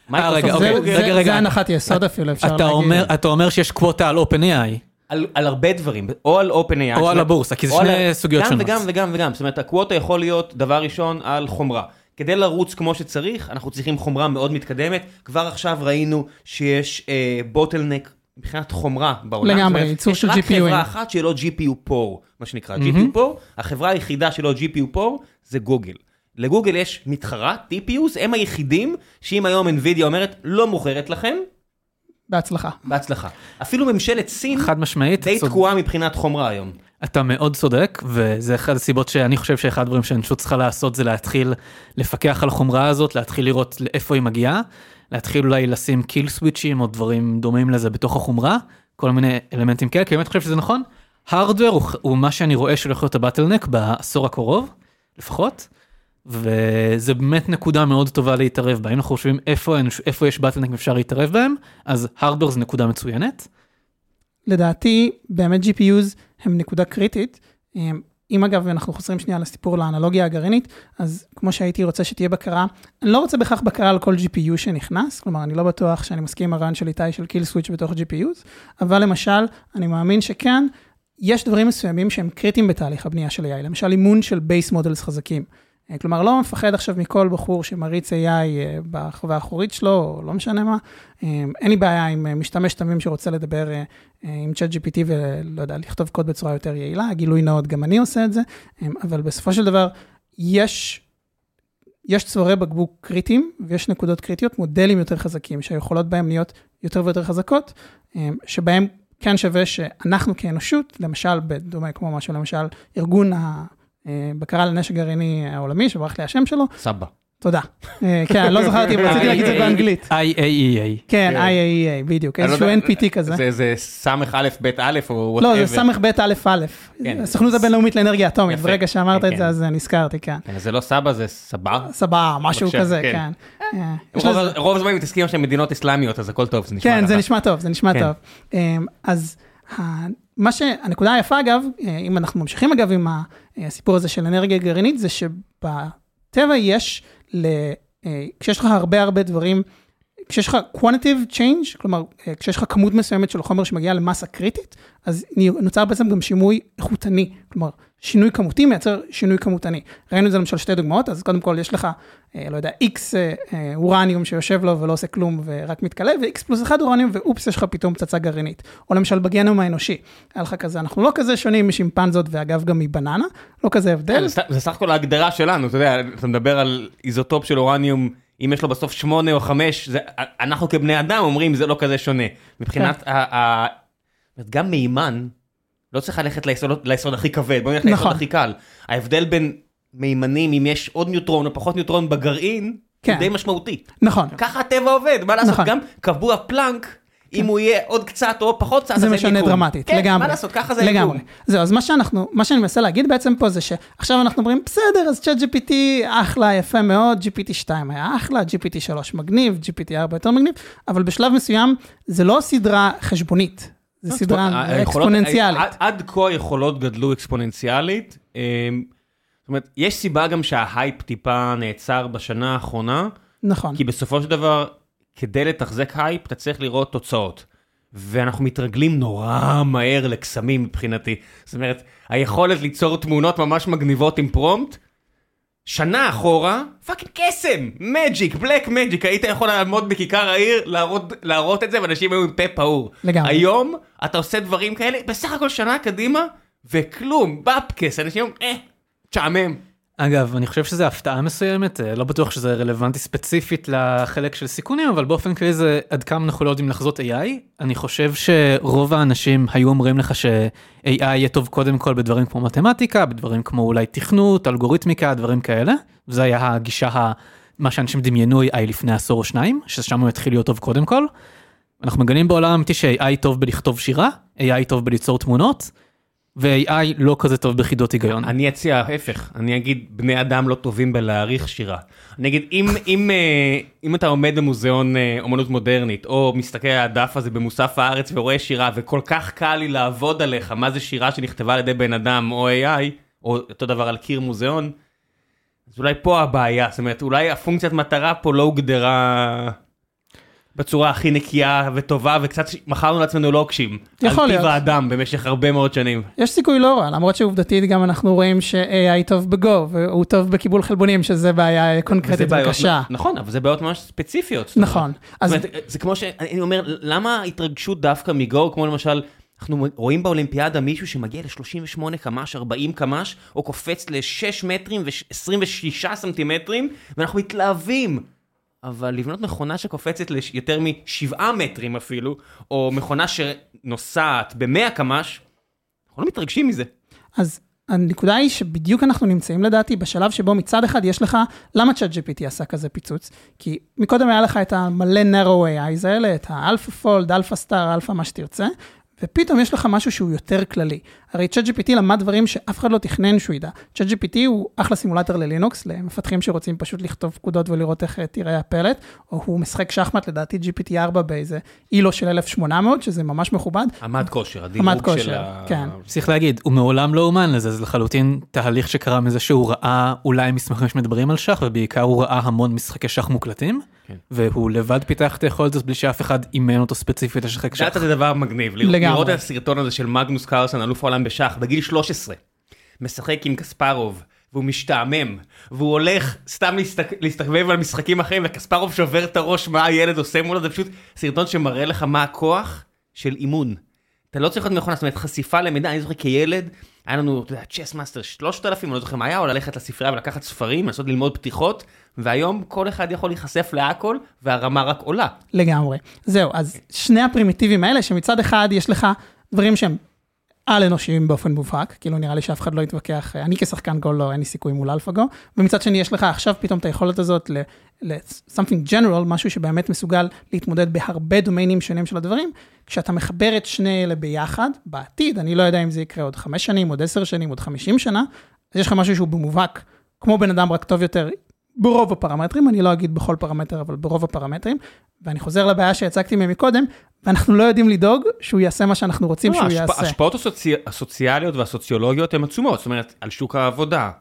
מייקרוסופט רגע, זה- אוקיי, זה- רגע, רגע. זה הנחת יסוד אפילו, אפשר אתה להגיד. אומר, אתה אומר שיש quota על OpenAI, על, על הרבה דברים, או על OpenAI, או על הבורסה, כי זה או על שני סוגיות גם שונות. וגם וגם וגם, זאת אומרת, ה quota יכול להיות דבר ראשון על חומרה. כדי לרוץ כמו שצריך, אנחנו צריכים חומרה מאוד מתקדמת. כבר עכשיו ראינו שיש אה, bottleneck מבחינת חומרה בעולם. לגמרי, ייצור של יש רק GPU. חברה אחת שלא GPU poor, מה שנקרא. GPU poor, החברה היחידה שלא GPU poor זה גוגל. לגוגל יש מתחרה, TPUs, הם היחידים שאם היום NVIDIA אומרת לא מוכרת לכם, בהצלחה. בהצלחה. אפילו ממשלת סין חד משמעית, די צוד- תקועה מבחינת חומרה היום. אתה מאוד צודק, וזה אחד הסיבות שאני חושב שאחד הדברים שהאנושות צריכה לעשות זה להתחיל לפקח על החומרה הזאת, להתחיל לראות לאיפה היא מגיעה, להתחיל אולי לשים קיל סוויצ'ים או דברים דומים לזה בתוך החומרה, כל מיני אלמנטים כאלה, כי באמת חושב שזה נכון. הארדוור הוא, הוא מה שאני רואה שהולך להיות הבטלנק בעשור הקרוב, לפחות, וזה באמת נקודה מאוד טובה להתערב בה. אם אנחנו חושבים איפה, איפה יש בטלנק ואפשר להתערב בהם, אז הארדוור זה נקודה מצוינת. לדעתי, באמת GPUs הם נקודה קריטית. אם אגב אנחנו חוזרים שנייה לסיפור לאנלוגיה הגרעינית, אז כמו שהייתי רוצה שתהיה בקרה, אני לא רוצה בהכרח בקרה על כל GPU שנכנס, כלומר אני לא בטוח שאני מסכים עם הרעיון של איתי של קיל סוויץ' בתוך GPUs, אבל למשל, אני מאמין שכן, יש דברים מסוימים שהם קריטיים בתהליך הבנייה של AI, למשל אימון של base models חזקים. כלומר, לא מפחד עכשיו מכל בחור שמריץ AI אה, בחווה האחורית שלו, או לא משנה מה. אה, אין לי בעיה עם אה, משתמש תמים שרוצה לדבר עם ChatGPT ולא יודע, לכתוב קוד בצורה יותר יעילה, גילוי נאות, גם אני עושה את זה, אבל בסופו של דבר, יש, יש צווארי בקבוק קריטיים, ויש נקודות קריטיות, מודלים יותר חזקים, שהיכולות בהם להיות יותר ויותר חזקות, שבהם כן שווה שאנחנו כאנושות, למשל, בדומה כמו משהו, למשל, ארגון הבקרה לנשק גרעיני העולמי, שברח לי השם שלו, סבא. תודה. אה, כן, לא זכרתי, אבל רציתי להגיד את זה באנגלית. IAEA. כן, כן. IAEA, בדיוק, אני לא איזשהו NPT כזה. זה זה סמך א' א' או לא, whatever. זה סמ"ב א' כן. הסוכנות הבינלאומית לאנרגיה אטומית. ברגע שאמרת כן, את זה כן. אז נזכרתי, כן. כן, זה לא סבא, זה סבא. סבבה, משהו כזה, כן. אה, רוב- הזמן מתעסקים שם מדינות אסלאמיות, אז הכל טוב, זה נשמע כן, זה. נשמע טוב, זה נשמע. טוב. אמ, אז מה ש... הנקודה היפה אגב, אה, אם אנחנו ממשיכים אגב עם ה- הסיפור הזה של אנרגיה גרעינית, זה שבטבע יש, ל... אה, כשיש לך הרבה הרבה דברים, כשיש לך quantitative change, כלומר, אה, כשיש לך כמות מסוימת של חומר שמגיעה למסה קריטית, אז נוצר בעצם גם שינוי איכותני, כלומר, שינוי כמותי מייצר שינוי כמותני. ראינו את זה למשל שתי דוגמאות, אז קודם כל יש לך, אה, לא יודע, איקס אה, אורניום שיושב לו ולא עושה כלום ורק מתכלה, ואיקס פלוס אחד אורניום, ואופס, יש לך פתאום פצצה גרעינית. או למשל בגנום האנושי, היה לך כזה, אנחנו לא כזה שונים משימפנזות, ואגב גם מבננה, לא כזה הבדל. כן, זה סך הכל ההגדרה שלנו, אתה יודע, אתה מדבר על איזוטופ של אורניום, אם יש לו בסוף שמונה או חמש, זה- אנחנו כבני אדם אומרים זה לא כזה שונה. מבחינת ה... ה- גם מימן, לא צריך ללכת ליסוד ליסוד הכי כבד, בוא נלך ליסוד נכון. הכי קל. ההבדל בין מימנים, אם יש עוד ניוטרון או פחות ניוטרון בגרעין, כן. הוא די משמעותי. נכון, ככה הטבע עובד, מה לעשות, נכון. גם קבוע פלנק, אם הוא יהיה עוד קצת או פחות קצת, זה אז אין משנה. דרמטית, כן, לגמרי. מה לעשות, ככה זה לגמרי. יקום. זהו, אז מה שאנחנו, מה שאני מנסה להגיד בעצם פה זה שעכשיו אנחנו אומרים, בסדר, אז צ'אט GPT אחלה, יפה מאוד, GPT 2 היה אחלה, GPT 3 מגניב, GPT 4 יותר מגניב, אבל בשלב מסוים זה לא סדרה חשבונית, זה סדרה היכולות- אקספוננציאלית. עד- עד כה היכולות גדלו אקספוננציאלית. זאת אומרת, יש סיבה גם שההייפ טיפה נעצר בשנה האחרונה, נכון, כי בסופו של דבר, כדי לתחזק הייפ, אתה צריך לראות תוצאות. ואנחנו מתרגלים נורא מהר לקסמים מבחינתי. זאת אומרת, היכולת ליצור תמונות ממש מגניבות עם prompt, שנה אחורה, fucking קסם, magic, black magic, היית יכול לעמוד בכיכר העיר, להראות, להראות את זה, ואנשים היו עם פה פעור. לגמרי. היום, אתה עושה דברים כאלה, בסך הכל שנה קדימה, וכלום, בפקס, אנשים אומרים, אה, תשעמם. אגב, אני חושב שזה הפתעה מסוימת, אה, לא בטוח שזה רלוונטי ספציפית לחלק של סיכונים, אבל באופן כללי זה עד כמה אנחנו לא יודעים לחזות AI. אני חושב שרוב האנשים היו אומרים לך ש-AI יהיה טוב קודם כל בדברים כמו מתמטיקה, בדברים כמו אולי תכנות, אלגוריתמיקה, דברים כאלה. זה היה הגישה, ה... מה שאנשים דמיינו AI לפני עשור או שניים, ששם הוא יתחיל להיות טוב קודם כל. אנחנו מגלים בעולם האמיתי ש-AI טוב בלכתוב שירה, AI טוב בליצור תמונות. ו-AI לא כזה טוב בחידות היגיון. אני אציע ההפך, אני אגיד בני אדם לא טובים בלהעריך שירה. אני אגיד אם, אם, אה, אם אתה עומד במוזיאון אה, אומנות מודרנית, או מסתכל על הדף הזה במוסף הארץ ורואה שירה, וכל כך קל לי לעבוד עליך מה זה שירה שנכתבה על ידי בן אדם או AI, או אותו דבר על קיר מוזיאון, אז אולי פה הבעיה, זאת אומרת אולי הפונקציית מטרה פה לא הוגדרה בצורה הכי נקייה וטובה וקצת מכרנו לעצמנו לוקשים. יכול על להיות. טיב האדם במשך הרבה מאוד שנים. יש סיכוי לא רע, למרות שעובדתית גם אנחנו רואים ש-AI טוב בגו, והוא טוב בקיבול חלבונים, שזה בעיה וזה קונקרטית וקשה. נכון, אבל זה בעיות ממש ספציפיות. נכון. אז זאת אומרת, זה כמו שאני אומר, למה התרגשות דווקא מגו, כמו למשל, אנחנו רואים באולימפיאדה מישהו שמגיע ל-38 קמ"ש, 40 קמ"ש, או קופץ ל-6 מטרים ו-26 סנטימטרים, ואנחנו מתלהבים. אבל לבנות מכונה שקופצת ליותר מ-7 מטרים אפילו, או מכונה שנוסעת ב-100 קמ"ש, אנחנו לא מתרגשים מזה. אז הנקודה היא שבדיוק אנחנו נמצאים לדעתי בשלב שבו מצד אחד יש לך, למה ChatGPT עשה כזה פיצוץ? כי מקודם היה לך את המלא narrow AIs האלה, את ה AlphaFold, AlphaStar, Alpha מה שתרצה, ופתאום יש לך משהו שהוא יותר כללי. הרי ChatGPT למד דברים שאף אחד לא תכנן שהוא ידע. צ'אט GPT הוא אחלה סימולטור ללינוקס, למפתחים שרוצים פשוט לכתוב פקודות ולראות איך אה, תיראה הפלט, או הוא משחק שחמט לדעתי GPT-4 באיזה אילו של 1800, שזה ממש מכובד. עמד כושר, עמד הדירוג של כושר, ה... כן. צריך להגיד, הוא מעולם לא אומן לזה, זה לחלוטין תהליך שקרה מזה שהוא ראה אולי מסמכים שמדברים על שח, ובעיקר הוא ראה המון משחקי שח מוקלטים. והוא לבד פיתח את היכולת הזאת בלי שאף אחד אימן אותו ספציפית לשחק שח. דאטה זה דבר מגניב, לראות, את הסרטון הזה של מגנוס קרלסון, אלוף העולם בשח, בגיל 13, משחק עם קספרוב, והוא משתעמם, והוא הולך סתם להסתכ... להסתובב על משחקים אחרים, וקספרוב שובר את הראש מה הילד עושה מולו, זה פשוט סרטון שמראה לך מה הכוח של אימון. אתה לא צריך להיות מכונה, זאת אומרת חשיפה למידע, אני זוכר כילד, היה לנו, אתה יודע, Chessmaster 3000, אני לא זוכר מה היה, או ללכת לספרייה ולקחת ספרים, לנסות ללמוד פתיחות, והיום כל אחד יכול להיחשף להכל, והרמה רק עולה. לגמרי. זהו, אז שני הפרימיטיבים האלה, שמצד אחד יש לך דברים שהם על אנושיים באופן מובהק, כאילו נראה לי שאף אחד לא יתווכח, אני כשחקן גו לא, אין לי סיכוי מול AlphaGo, ומצד שני יש לך עכשיו פתאום את היכולת הזאת ל-something general, משהו שבאמת מסוגל להתמודד בהרבה דומיינים שונים של הדברים, כשאתה מחבר את שני אלה ביחד, בעתיד, אני לא יודע אם זה יקרה עוד חמש שנים, עוד עשר שנים, עוד חמישים שנה, אז יש לך משהו שהוא במובהק, כמו בן אדם רק טוב יותר, ברוב הפרמטרים, אני לא אגיד בכל פרמטר, אבל ברוב הפרמטרים, ואני חוזר לבעיה שהצגתי ממקודם, ואנחנו לא יודעים לדאוג שהוא יעשה מה שאנחנו רוצים לא, שהוא ההשפ- יעשה. ההשפעות הסוצי... הסוציאליות והסוציולוגיות הן עצומות, זאת אומרת, על שוק העבודה,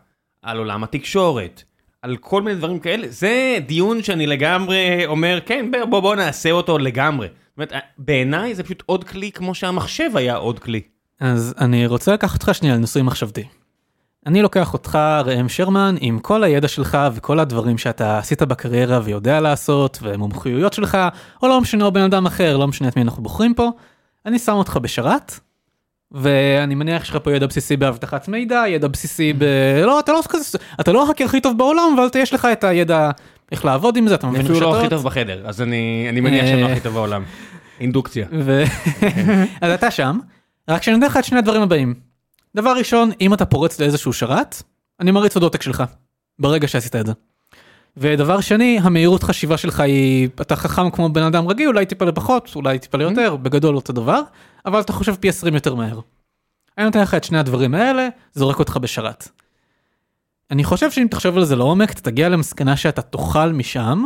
על עולם התקשורת, על כל מיני דברים כאלה, זה דיון שאני לגמרי אומר, כן, בוא בוא, בוא נעשה אותו לגמרי. זאת אומרת, בעיניי זה פשוט עוד כלי כמו שהמחשב היה עוד כלי. אז אני רוצה לקחת אותך שנייה לניסוי מחשבתי. אני לוקח אותך, ראם שרמן, עם כל הידע שלך וכל הדברים שאתה עשית בקריירה ויודע לעשות, ומומחיויות שלך, או לא משנה, או בן אדם אחר, לא משנה את מי אנחנו בוחרים פה, אני שם אותך בשרת, ואני מניח שיש לך פה ידע בסיסי באבטחת מידע, ידע בסיסי ב... לא, אתה לא כזה, אתה לא ההאקר הכי טוב בעולם, אבל יש לך את הידע איך לעבוד עם זה, אתה אני מבין אפילו לא הכי. טוב בחדר, אז אני אני מניח שאני לא. הכי טוב בעולם. אינדוקציה. ו... אז אתה שם, רק שאני אתן לך את שני הדברים הבאים. דבר ראשון, אם אתה פורץ לאיזשהו שרת, אני מריץ עוד עותק שלך, ברגע שעשית את זה. ודבר שני, המהירות חשיבה שלך היא, אתה חכם כמו בן אדם רגיל, אולי טיפה לפחות, אולי טיפה ליותר, בגדול אותו דבר, אבל אתה חושב פי 20 יותר מהר. אני נותן לך את שני הדברים האלה, זורק אותך בשרת. אני חושב שאם תחשוב על זה לעומק, אתה תגיע למסקנה שאתה תאכל משם.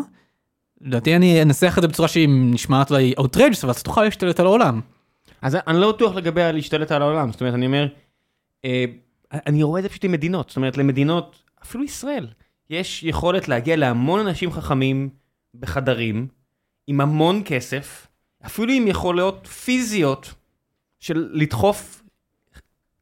לדעתי אני אנסח את זה בצורה שהיא נשמעת לי outrageous, אבל אתה תוכל להשתלט על העולם. אז אני לא בטוח לגבי הלהשתלט על העולם, זאת אומרת, אני אומר, אה, אני רואה את זה פשוט עם מדינות, זאת אומרת, למדינות, אפילו ישראל, יש יכולת להגיע להמון אנשים חכמים בחדרים, עם המון כסף, אפילו עם יכולות פיזיות של לדחוף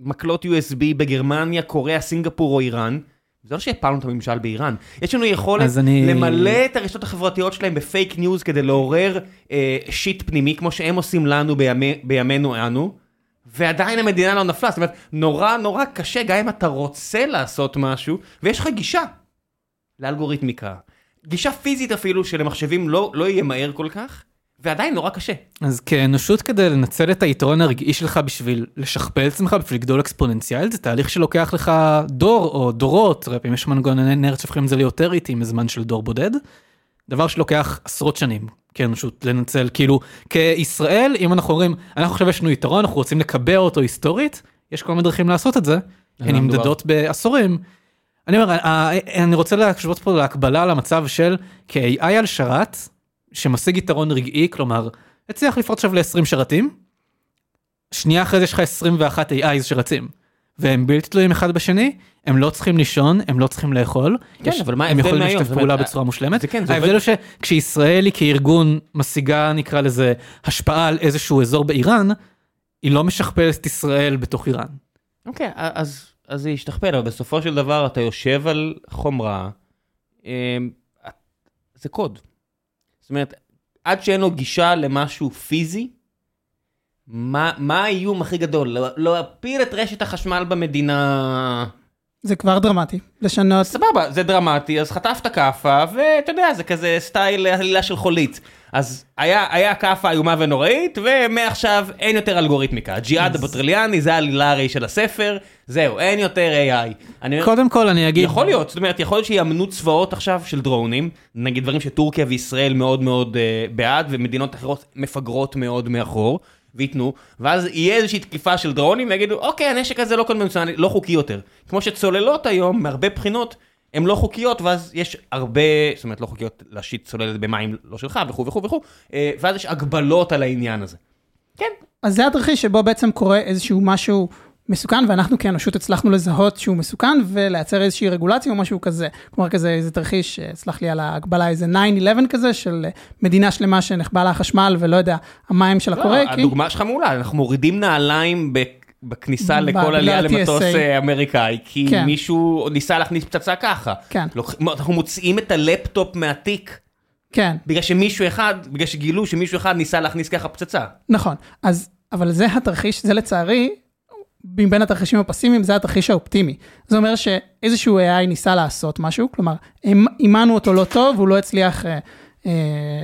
מקלות USB בגרמניה, קוריאה, סינגפור או איראן. זה לא שהפלנו את הממשל באיראן, יש לנו יכולת אני- למלא את הרשתות החברתיות שלהם בפייק ניוז כדי לעורר אה, shit פנימי, כמו שהם עושים לנו בימי, בימינו אנו, ועדיין המדינה לא נפלה, זאת אומרת, נורא נורא קשה, גם אם אתה רוצה לעשות משהו, ויש לך גישה לאלגוריתמיקה. גישה פיזית אפילו שלמחשבים לא, לא יהיה מהר כל כך, ועדיין נורא קשה. אז כאנושות כדי לנצל את היתרון הרגעי שלך בשביל לשכפל את עצמך, בשביל לגדול אקספוננציאלית, זה תהליך שלוקח לך דור או דורות, פעמים יש מנגנוני נרץ שהופכים את זה ליותר איטי מזמן של דור בודד. דבר שלוקח עשרות שנים כאנושות לנצל, כאילו כישראל, אם אנחנו אומרים, אנחנו עכשיו יש לנו יתרון, אנחנו רוצים לקבע אותו היסטורית, יש כל מיני דרכים לעשות את זה, הן נמדדות בעשורים. אני אומר, אני רוצה להשוות פה להקבלה למצב של כ-AI על שרת, שמשיג יתרון רגעי, כלומר, הצליח לפרוט עכשיו ל-20 שרתים, שנייה אחרי זה יש לך 21 AI שרצים, והם בלתי תלויים אחד בשני, הם לא צריכים לישון, הם לא צריכים לאכול, כן, יש, אבל מה הם יכולים? לשתף פעולה בצורה מושלמת. זה כן, ההבדל הוא שכשישראל היא כארגון משיגה, נקרא לזה, השפעה על איזשהו אזור באיראן, היא לא משכפלת את ישראל בתוך איראן. אוקיי, אז, אז זה ישתכפל, אבל בסופו של דבר אתה יושב על חומרה, אמ, זה קוד. זאת אומרת, עד שאין לו גישה למשהו פיזי, מה, מה האיום הכי גדול? לא- להפיל את רשת החשמל במדינה... זה כבר דרמטי, לשנות, סבבה, זה דרמטי, אז חטפת כאפה, ואתה יודע, זה כזה סטייל עלילה של חולית. אז היה, היה כאפה איומה ונוראית, ומעכשיו אין יותר אלגוריתמיקה. ג'יהאד הבטרליאני זה העלילה הרי של הספר, זהו, אין יותר AI. אני קודם כל אני אגיד, יכול להיות, זאת אומרת, יכול להיות שיאמנו צבאות עכשיו של דרונים, נגיד דברים שטורקיה וישראל מאוד מאוד uh, בעד, ומדינות אחרות מפגרות מאוד מאחור, וייתנו, ואז יהיה איזושהי תקיפה של דרונים, ויגידו, אוקיי, הנשק הזה לא קונבנציונלי, לא חוקי יותר. כמו שצוללות היום, מהרבה בחינות, הן לא חוקיות, ואז יש הרבה, זאת אומרת, לא חוקיות להשית צוללת במים לא שלך, וכו' וכו' וכו', אה, ואז יש הגבלות על העניין הזה. כן, אז זה התרחיש שבו בעצם קורה איזשהו משהו מסוכן, ואנחנו כאנושות הצלחנו לזהות שהוא מסוכן, ולייצר איזושהי רגולציה או משהו כזה. כלומר, כזה איזה תרחיש, אה, סלח לי על ההגבלה, איזה 9-11 כזה, של אה, מדינה שלמה שנחבא לה החשמל, ולא יודע, המים שלה לא, קורה, כי... הדוגמה שלך מעולה, אנחנו מורידים נעליים ב- בכניסה לכל עלייה למטוס. אה, אמריקאי, כי כן. מישהו ניסה להכניס פצצה ככה. כן. אנחנו מוציאים את הלפטופ מהתיק, כן, בגלל שמישהו אחד, בגלל שגילו שמישהו אחד ניסה להכניס ככה פצצה. נכון. אז, אבל זה התרחיש, זה לצערי, מבין התרחישים הפסימיים, זה התרחיש האופטימי. זה אומר שאיזשהו AI ניסה לעשות משהו, כלומר, אימ- אימנו אותו לא טוב, הוא לא הצליח, אה,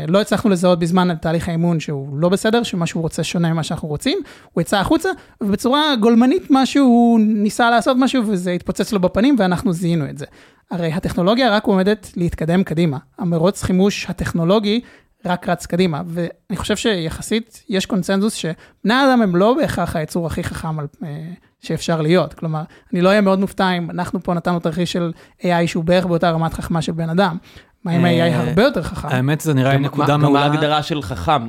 לא הצלחנו לזהות בזמן תהליך האימון שהוא לא בסדר, שמה שהוא רוצה שונה ממה שאנחנו רוצים, הוא יצא החוצה, ובצורה גולמנית משהו, הוא ניסה לעשות משהו וזה התפוצץ לו בפנים ואנחנו זיהינו את זה. הרי הטכנולוגיה רק עומדת להתקדם קדימה. המרוץ חימוש הטכנולוגי רק רץ קדימה, ואני חושב שיחסית יש קונצנזוס שבני האדם הם לא בהכרח היצור הכי חכם על, אה, שאפשר להיות. כלומר, אני לא אהיה מאוד מופתע אם אנחנו פה נתנו תרחיש של AI שהוא בערך באותה רמת חכמה של בן אדם. מה אם אה, AI הרבה יותר חכם? האמת זה נראה לי נקודה מה- מעולה. ההגדרה של חכם,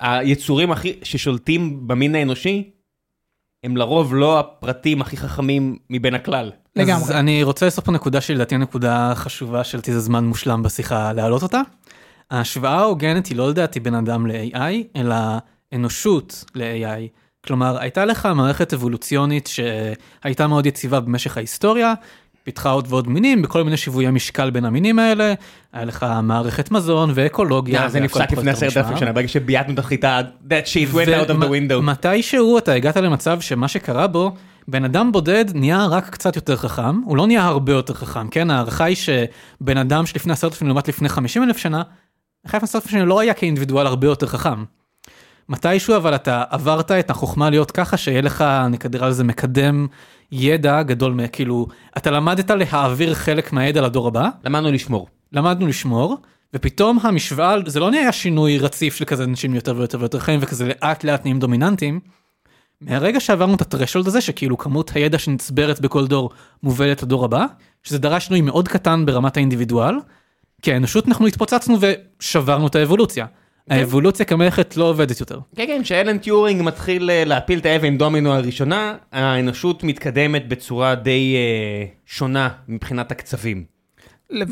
היצורים הכי, ששולטים במין האנושי, הם לרוב לא הפרטים הכי חכמים מבין הכלל. אז לגמרי. אני רוצה לעשות פה נקודה שלדעתי נקודה חשובה שלדעתי זה זמן מושלם בשיחה להעלות אותה. ההשוואה ההוגנת היא לא לדעתי בין אדם ל-AI, אלא אנושות ל-AI. כלומר, הייתה לך מערכת אבולוציונית שהייתה מאוד יציבה במשך ההיסטוריה, פיתחה עוד ועוד מינים בכל מיני שיוויי משקל בין המינים האלה, היה לך מערכת מזון ואקולוגיה. אה, זה נפסק לפני עשרת אלפים. שנה, ברגע שבייתנו את החיטה, that shit went out of the window. מתישהו אתה הגעת למצב שמה שקרה בו, בן אדם בודד נהיה רק קצת יותר חכם, הוא לא נהיה הרבה יותר חכם, כן? ההערכה היא שבן אדם שלפני עשרת אלפים לעומת לפני חמישים אלף שנה, אחרי עשרת אלפים שנה לא היה כאינדיבידואל הרבה יותר חכם. מתישהו אבל אתה עברת את החוכמה להיות ככה שיהיה לך, נקרא לזה מקדם ידע גדול, מ- כאילו, אתה למדת להעביר חלק מהידע לדור הבא, למדנו לשמור. למדנו לשמור, ופתאום המשוואה, זה לא נהיה שינוי רציף של כזה אנשים יותר ויותר ויותר חיים וכזה לאט לאט נהיים דומיננטיים. מהרגע שעברנו את הטרשולד הזה, שכאילו כמות הידע שנצברת בכל דור מובלת לדור הבא, שזה דרש שינוי מאוד קטן ברמת האינדיבידואל, כי האנושות אנחנו התפוצצנו ושברנו את האבולוציה. האבולוציה כמערכת לא עובדת יותר. כן, כן, כשאלן טיורינג מתחיל אה, להפיל את האבן דומינו הראשונה, האנושות מתקדמת בצורה די אה, שונה מבחינת הקצבים.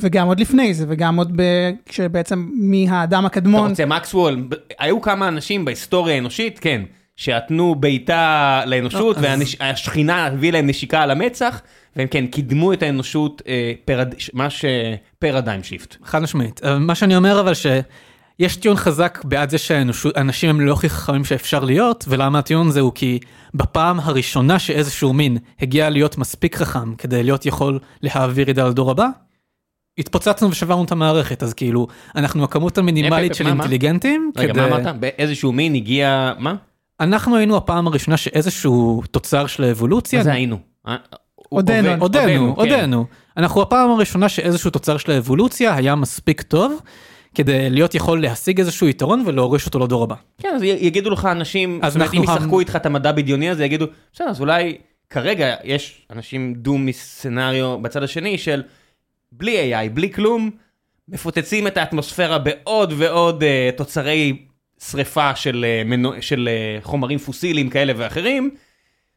וגם עוד לפני זה, וגם עוד ב... כשבעצם מהאדם אתה הקדמון, רוצה מקסוול, היו כמה אנשים בהיסטוריה האנושית, כן, שעטנו בעיטה לאנושות, לא, אז- והשכינה הביאה להם נשיקה על המצח, והם כן, קידמו את האנושות, אה, parad... ממש paradigm shift. חד משמעית. מה שאני אומר אבל ש... יש טיעון חזק בעד זה שאנשים הם לא הכי חכמים שאפשר להיות, ולמה הטיעון הזה הוא כי בפעם הראשונה שאיזשהו מין הגיע להיות מספיק חכם כדי להיות יכול להעביר ידע לדור הבא, התפוצצנו ושברנו את המערכת, אז כאילו, אנחנו הכמות המינימלית של מה, מה? אינטליגנטים. רגע, מה אמרת? באיזשהו מין הגיע... מה? אנחנו היינו הפעם הראשונה שאיזשהו תוצר של האבולוציה, מה זה היינו? אה, עודנו. עודנו, כן. עודנו. אנחנו הפעם הראשונה שאיזשהו תוצר של האבולוציה היה מספיק טוב כדי להיות יכול להשיג איזשהו יתרון ולהוריש אותו לדור הבא. כן, אז יגידו לך אנשים, אז אומרת, אם אנחנו ישחקו איתך את המדע בדיוני הזה, יגידו, בסדר, אז אולי כרגע יש אנשים דום מסצנריו בצד השני של בלי AI, בלי כלום, מפוצצים את האטמוספירה בעוד ועוד uh, תוצרי שריפה של, uh, מנו, של uh, חומרים פוסיליים כאלה ואחרים.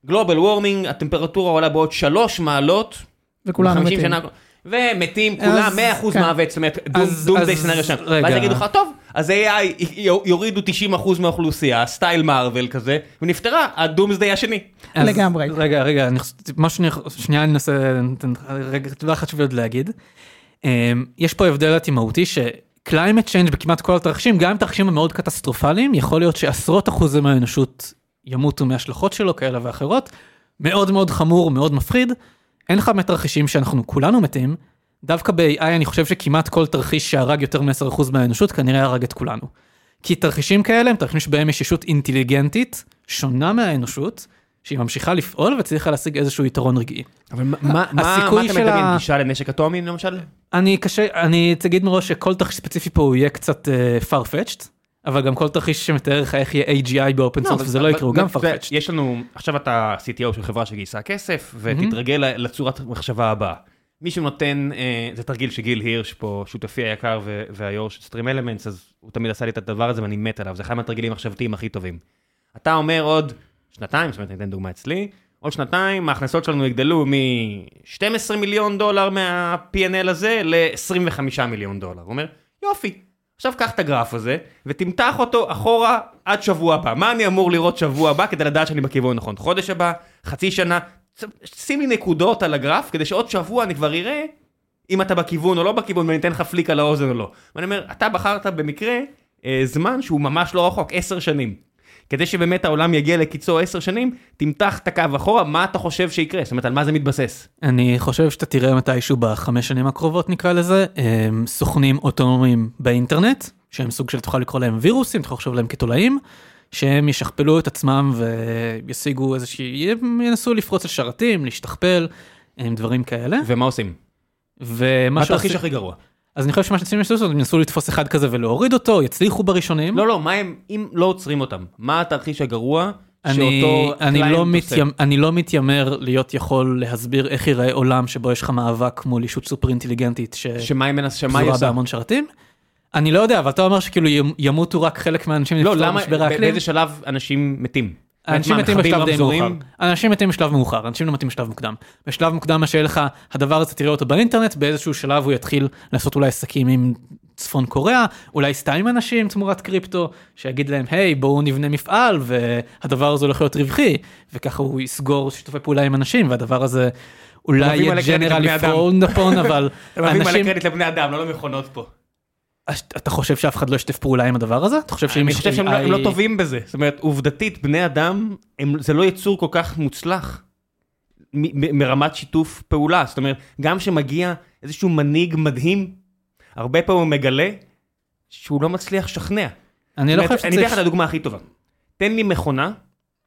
גלובל וורמינג, הטמפרטורה עולה בעוד שלוש מעלות. וכולנו 50 מתים. שנה, ומתים כולם, אז- 100% כן. מוות, זאת אומרת, דום, די סצנריו שם. ואז יגידו לך, טוב, אז AI יורידו 90% מהאוכלוסייה, סטייל מארוול כזה, ונפתרה הדומסדיי השני. אז- לגמרי. רגע, רגע, אני חוש- מה שאני, שנייה אני אנסה, רגע, תודה חשוב לי עוד להגיד. אמ, יש פה הבדל מהותי ש climate change בכמעט כל התרחישים, גם אם תרחישים הם מאוד קטסטרופליים, יכול להיות שעשרות אחוזים מהאנושות ימותו מהשלכות שלו כאלה ואחרות. מאוד מאוד חמור, מאוד מפחיד. אין לך מתרחישים שאנחנו כולנו מתים. דווקא ב-AI אני חושב שכמעט כל תרחיש שהרג יותר מ-10% מהאנושות כנראה הרג את כולנו. כי תרחישים כאלה הם תרחישים שבהם יש ישות אינטליגנטית, שונה מהאנושות, שהיא ממשיכה לפעול וצריכה להשיג איזשהו יתרון רגעי. אבל מה- מה מה אתה מדמיין, גישה לנשק אטומי למשל? אני קשה, אני אגיד מראש שכל תרחיש ספציפי פה הוא יהיה קצת uh, farfetched, אבל גם כל תרחיש שמתאר לך איך יהיה AGI ב open source וזה לא יקרה, הוא גם farfetched. יש לנו, עכשיו אתה CTO של חברה שגייסה כסף, ותתרגל לצורת המחשבה הבאה. מישהו נותן, אה, זה תרגיל שגיל הירש פה, שותפי היקר והיו"ר של StreamElements, אז הוא תמיד עשה לי את הדבר הזה ואני מת עליו, זה אחד מהתרגילים המחשבתיים הכי טובים. אתה אומר עוד שנתיים, זאת אומרת, אני אתן דוגמה אצלי, עוד שנתיים ההכנסות שלנו יגדלו מ-12 מיליון דולר מה-P&L הזה ל-25 מיליון דולר. הוא אומר, יופי, עכשיו קח את הגרף הזה ותמתח אותו אחורה עד שבוע הבא. מה אני אמור לראות שבוע הבא כדי לדעת שאני בכיוון נכון? חודש הבא, חצי שנה, שים לי נקודות על הגרף כדי שעוד שבוע אני כבר אראה אם אתה בכיוון או לא בכיוון ואני אתן לך פליק על האוזן או לא. ואני אומר, אתה בחרת במקרה אה, זמן שהוא ממש לא רחוק, עשר שנים. כדי שבאמת העולם יגיע לקיצו עשר שנים, תמתח את הקו אחורה, מה אתה חושב שיקרה? זאת אומרת, על מה זה מתבסס? אני חושב שאתה תראה מתישהו בחמש שנים הקרובות נקרא לזה, הם סוכנים אוטונומיים באינטרנט, שהם סוג של תוכל לקרוא להם וירוסים, תוכל לחשוב להם כתולעים, שהם ישכפלו את עצמם וישיגו איזושהי, ינסו לפרוץ לשרתים, להשתכפל, הם דברים כאלה. ומה עושים? ומה מה התרחיש שעושים, הכי גרוע? אז אני חושב שמה שצריכים לעשות, הם ינסו לתפוס אחד כזה ולהוריד אותו, יצליחו בראשונים. לא, לא, מה הם, אם לא עוצרים אותם, מה התרחיש הגרוע אני, שאותו אני, לא קליינט עושה? מתיימ, אני לא מתיימר להיות יכול להסביר איך ייראה עולם שבו יש לך מאבק מול ישות סופר אינטליגנטית ש... שמה היא מנס... שמה היא פזורה עושה? בהמון שרתים. אני לא יודע, אבל אתה אומר שכאילו ימ- ימותו רק חלק מהאנשים לא, למה. באיזה שלב אנשים מתים? אנשים מתים בשלב די? מאוחר. אנשים מתים בשלב מאוחר, אנשים לא מתים בשלב מוקדם. בשלב מוקדם מה שיהיה לך, הדבר הזה תראה אותו באינטרנט, באיזשהו שלב הוא יתחיל לעשות אולי עסקים עם צפון קוריאה, אולי סתם עם אנשים תמורת קריפטו, שיגיד להם, היי בואו נבנה מפעל והדבר הזה הולך להיות רווחי, וככה הוא יסגור שיתופי פעולה עם אנשים, והדבר הזה אולי מביאים יהיה ג'נרלי אדם. פרונד upon, אבל אתה מביא מלא אנשים, קרדיט לבני אדם, לא למכונות פה. אתה חושב שאף אחד לא ישתף פעולה עם הדבר הזה? אתה חושב שאם אני יש חושב שהם לא- AI הם לא טובים בזה. זאת אומרת, עובדתית, בני אדם, הם- זה לא יצור כל כך מוצלח מ- מ- מרמת שיתוף פעולה. זאת אומרת, גם כשמגיע איזשהו מנהיג מדהים, הרבה פעמים הוא מגלה שהוא לא מצליח לשכנע. אני לא חושב אני אתן לך שצריך... את הדוגמה הכי טובה. תן לי מכונה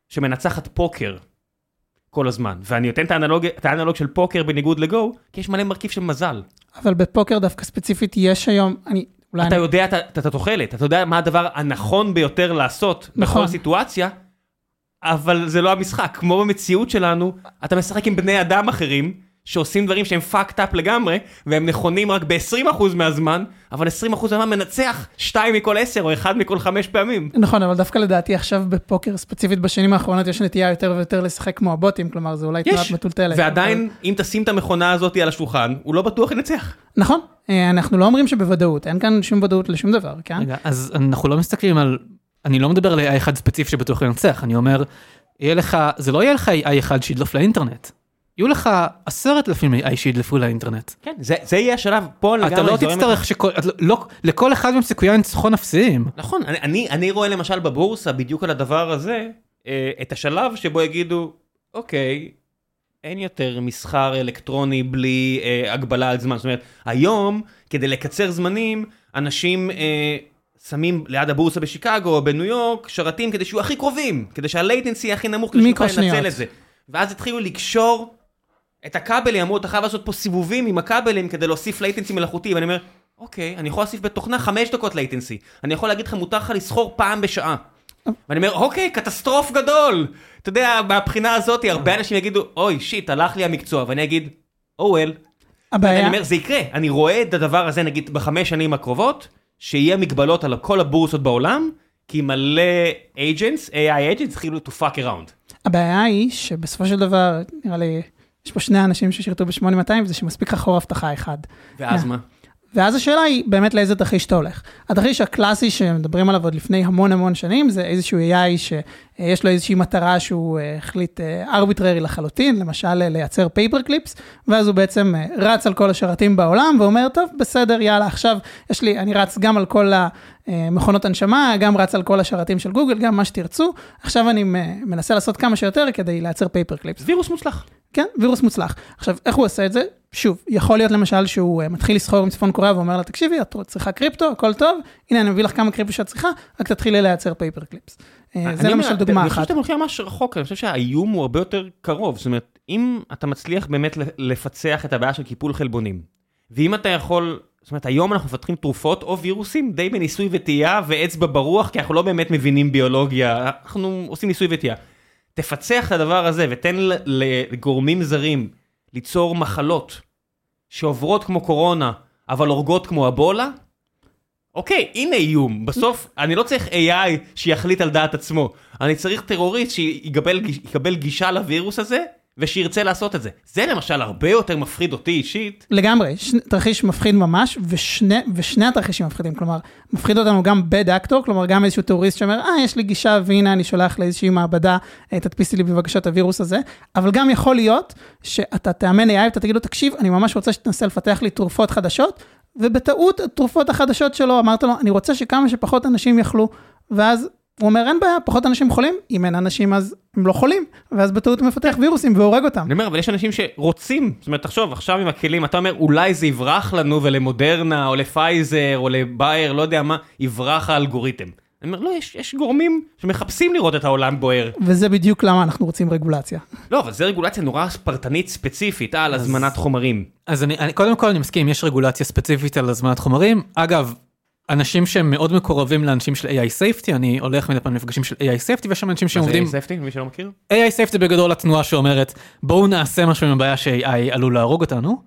שמנצחת פוקר כל הזמן, ואני אתן את האנלוג, את האנלוג של פוקר בניגוד לגו, כי יש מלא מרכיב של מזל. אבל בפוקר דווקא ספציפית יש היום, אני, אולי אתה אני, יודע את התוחלת, אתה יודע מה הדבר הנכון ביותר לעשות נכון. בכל סיטואציה, אבל זה לא המשחק. כמו במציאות שלנו, אתה משחק עם בני אדם אחרים, שעושים דברים שהם fucked up לגמרי, והם נכונים רק ב-20% מהזמן, אבל 20% מהזמן מנצח 2 מכל 10 או 1 מכל 5 פעמים. נכון, אבל דווקא לדעתי עכשיו בפוקר ספציפית בשנים האחרונות יש נטייה יותר ויותר לשחק כמו הבוטים, כלומר זה אולי תנועת מטולטלת. ועדיין, אם תשים את המכונה הזאת על השולחן, הוא לא בטוח ינצח. נכון, אה, אנחנו לא אומרים שבוודאות, אין כאן שום ודאות לשום דבר, כן? רגע, אז אנחנו לא מסתכלים על... אני לא מדבר על AI אחד ספציפי שבטוח ינצח, אני אומר, יהיה לך, זה לא יהיה לך AI אחד שידלוף לאינטרנט. יהיו לך עשרת אלפים AI שידלפו לאינטרנט. כן, זה, זה יהיה השלב, פה אתה לגמרי לא זורם תצטרך שכל, את לא- לא, לכל אחד מהם סיכויי ניצחון אפסיים. נכון, אני, אני, אני רואה למשל בבורסה בדיוק על הדבר הזה, אה, את השלב שבו יגידו, אוקיי, אין יותר מסחר אלקטרוני בלי אה, הגבלה על זמן. זאת אומרת, היום, כדי לקצר זמנים, אנשים אה, שמים ליד הבורסה בשיקגו או בניו יורק שרתים כדי שיהיו הכי קרובים, כדי שה latency יהיה הכי נמוך, כדי שנוכל לנצל. את זה. ואז התחילו לקשור את הכבלים, אמרו, אתה חייב לעשות פה סיבובים עם הכבלים כדי להוסיף latency מלאכותי, ואני אומר, אוקיי, אני יכול להוסיף בתוכנה חמש דקות latency. אני יכול להגיד לך, מותר לך לסחור פעם בשעה. ואני אומר, אוקיי, קטסטרוף גדול. אתה יודע, מהבחינה הזאת, הרבה אנשים יגידו, אוי, שיט, הלך לי המקצוע, ואני אגיד, או וול. הבעיה, אני אומר, זה יקרה. אני רואה את הדבר הזה, נגיד, בחמש שנים הקרובות, שיהיה מגבלות על כל הבורסות בעולם, כי מלא agents, AI agents, התחילו to fuck around. הבעיה היא שבסופו של דבר, נראה לי, יש פה שני אנשים ששירתו ב-8200, זה שמספיק לך חור אבטחה אחד. ואז אה. מה? ואז השאלה היא באמת לאיזה תרחיש אתה הולך. התרחיש הקלאסי שמדברים עליו עוד לפני המון המון שנים, זה איזשהו AI שיש לו איזושהי מטרה שהוא אה, החליט ארביטררי לחלוטין, למשל אה, לייצר paper clips, ואז הוא בעצם אה, רץ על כל השרתים בעולם ואומר, טוב, בסדר, יאללה, עכשיו יש לי, אני רץ גם על כל המכונות הנשמה, גם רץ על כל השרתים של גוגל, גם מה שתרצו, עכשיו אני מנסה לעשות כמה שיותר כדי לייצר paper clips. וירוס מוצלח. כן, וירוס מוצלח. עכשיו, איך הוא עושה את זה? שוב, יכול להיות למשל שהוא אה, מתחיל לסחור עם צפון קוריאה ואומר לה, תקשיבי, את צריכה קריפטו, הכל טוב, הנה אני מביא לך כמה קריפטו שאת צריכה, רק תתחילי לייצר paper clips. אה, זה למשל דוגמה אני חושב אחת. שאתם הולכים ממש רחוק, אני חושב שהאיום הוא הרבה יותר קרוב. זאת אומרת, אם אתה מצליח באמת לפצח את הבעיה של קיפול חלבונים, ואם אתה יכול, זאת אומרת, היום אנחנו מפתחים תרופות או וירוסים די בניסוי וטעייה ואצבע ברוח, כי אנחנו לא באמת מבינים ביולוגיה, אנחנו עושים ניסוי וטעייה. תפצח את הדבר הזה ותן לגורמים זרים ליצור מחלות שעוברות כמו קורונה, אבל הורגות כמו אבולה, אוקיי, הנה איום. בסוף, אני לא צריך AI שיחליט על דעת עצמו. אני צריך טרוריסט שיקבל יקבל גישה לווירוס הזה, ושירצה לעשות את זה. זה למשל הרבה יותר מפחיד אותי אישית. לגמרי, ש... תרחיש מפחיד ממש, ושני, ושני התרחישים מפחידים, כלומר, מפחיד אותנו גם bad actor, כלומר, גם איזשהו טרוריסט שאומר, אה, יש לי גישה, והנה אני שולח לאיזושהי מעבדה, אה, תדפיסי לי בבקשה את הווירוס הזה, אבל גם יכול להיות שאתה תאמן AI ואתה תגיד לו, תקשיב, אני ממש רוצה שתנסה לפתח לי תרופות חדשות, ובטעות התרופות החדשות שלו, אמרת לו, אני רוצה שכמה שפחות אנשים יאכלו, ואז הוא אומר, אין בעיה, פחות אנשים חולים, אם אין אנשים אז הם לא חולים, ואז בטעות הוא מפתח וירוסים והורג אותם. אני אומר, אבל יש אנשים שרוצים, זאת אומרת, תחשוב, עכשיו עם הכלים, אתה אומר, אולי זה יברח לנו ולמודרנה, או לפייזר, או לבייר, לא יודע מה, יברח האלגוריתם. אני אומר, לא, יש, יש גורמים שמחפשים לראות את העולם בוער. וזה בדיוק למה אנחנו רוצים רגולציה. לא, אבל זו רגולציה נורא פרטנית ספציפית על הזמנת חומרים. אז אני, אני קודם כל אני מסכים, יש רגולציה ספציפית על הזמנת חומרים. אגב, אנשים שהם מאוד מקורבים לאנשים של AI safety, אני הולך מדי פעם למפגשים של AI safety, ויש שם אנשים מה זה שעובדים... safety, מי שלא מכיר? AI safety זה בגדול התנועה שאומרת, בואו נעשה משהו עם הבעיה ש-AI עלול להרוג אותנו.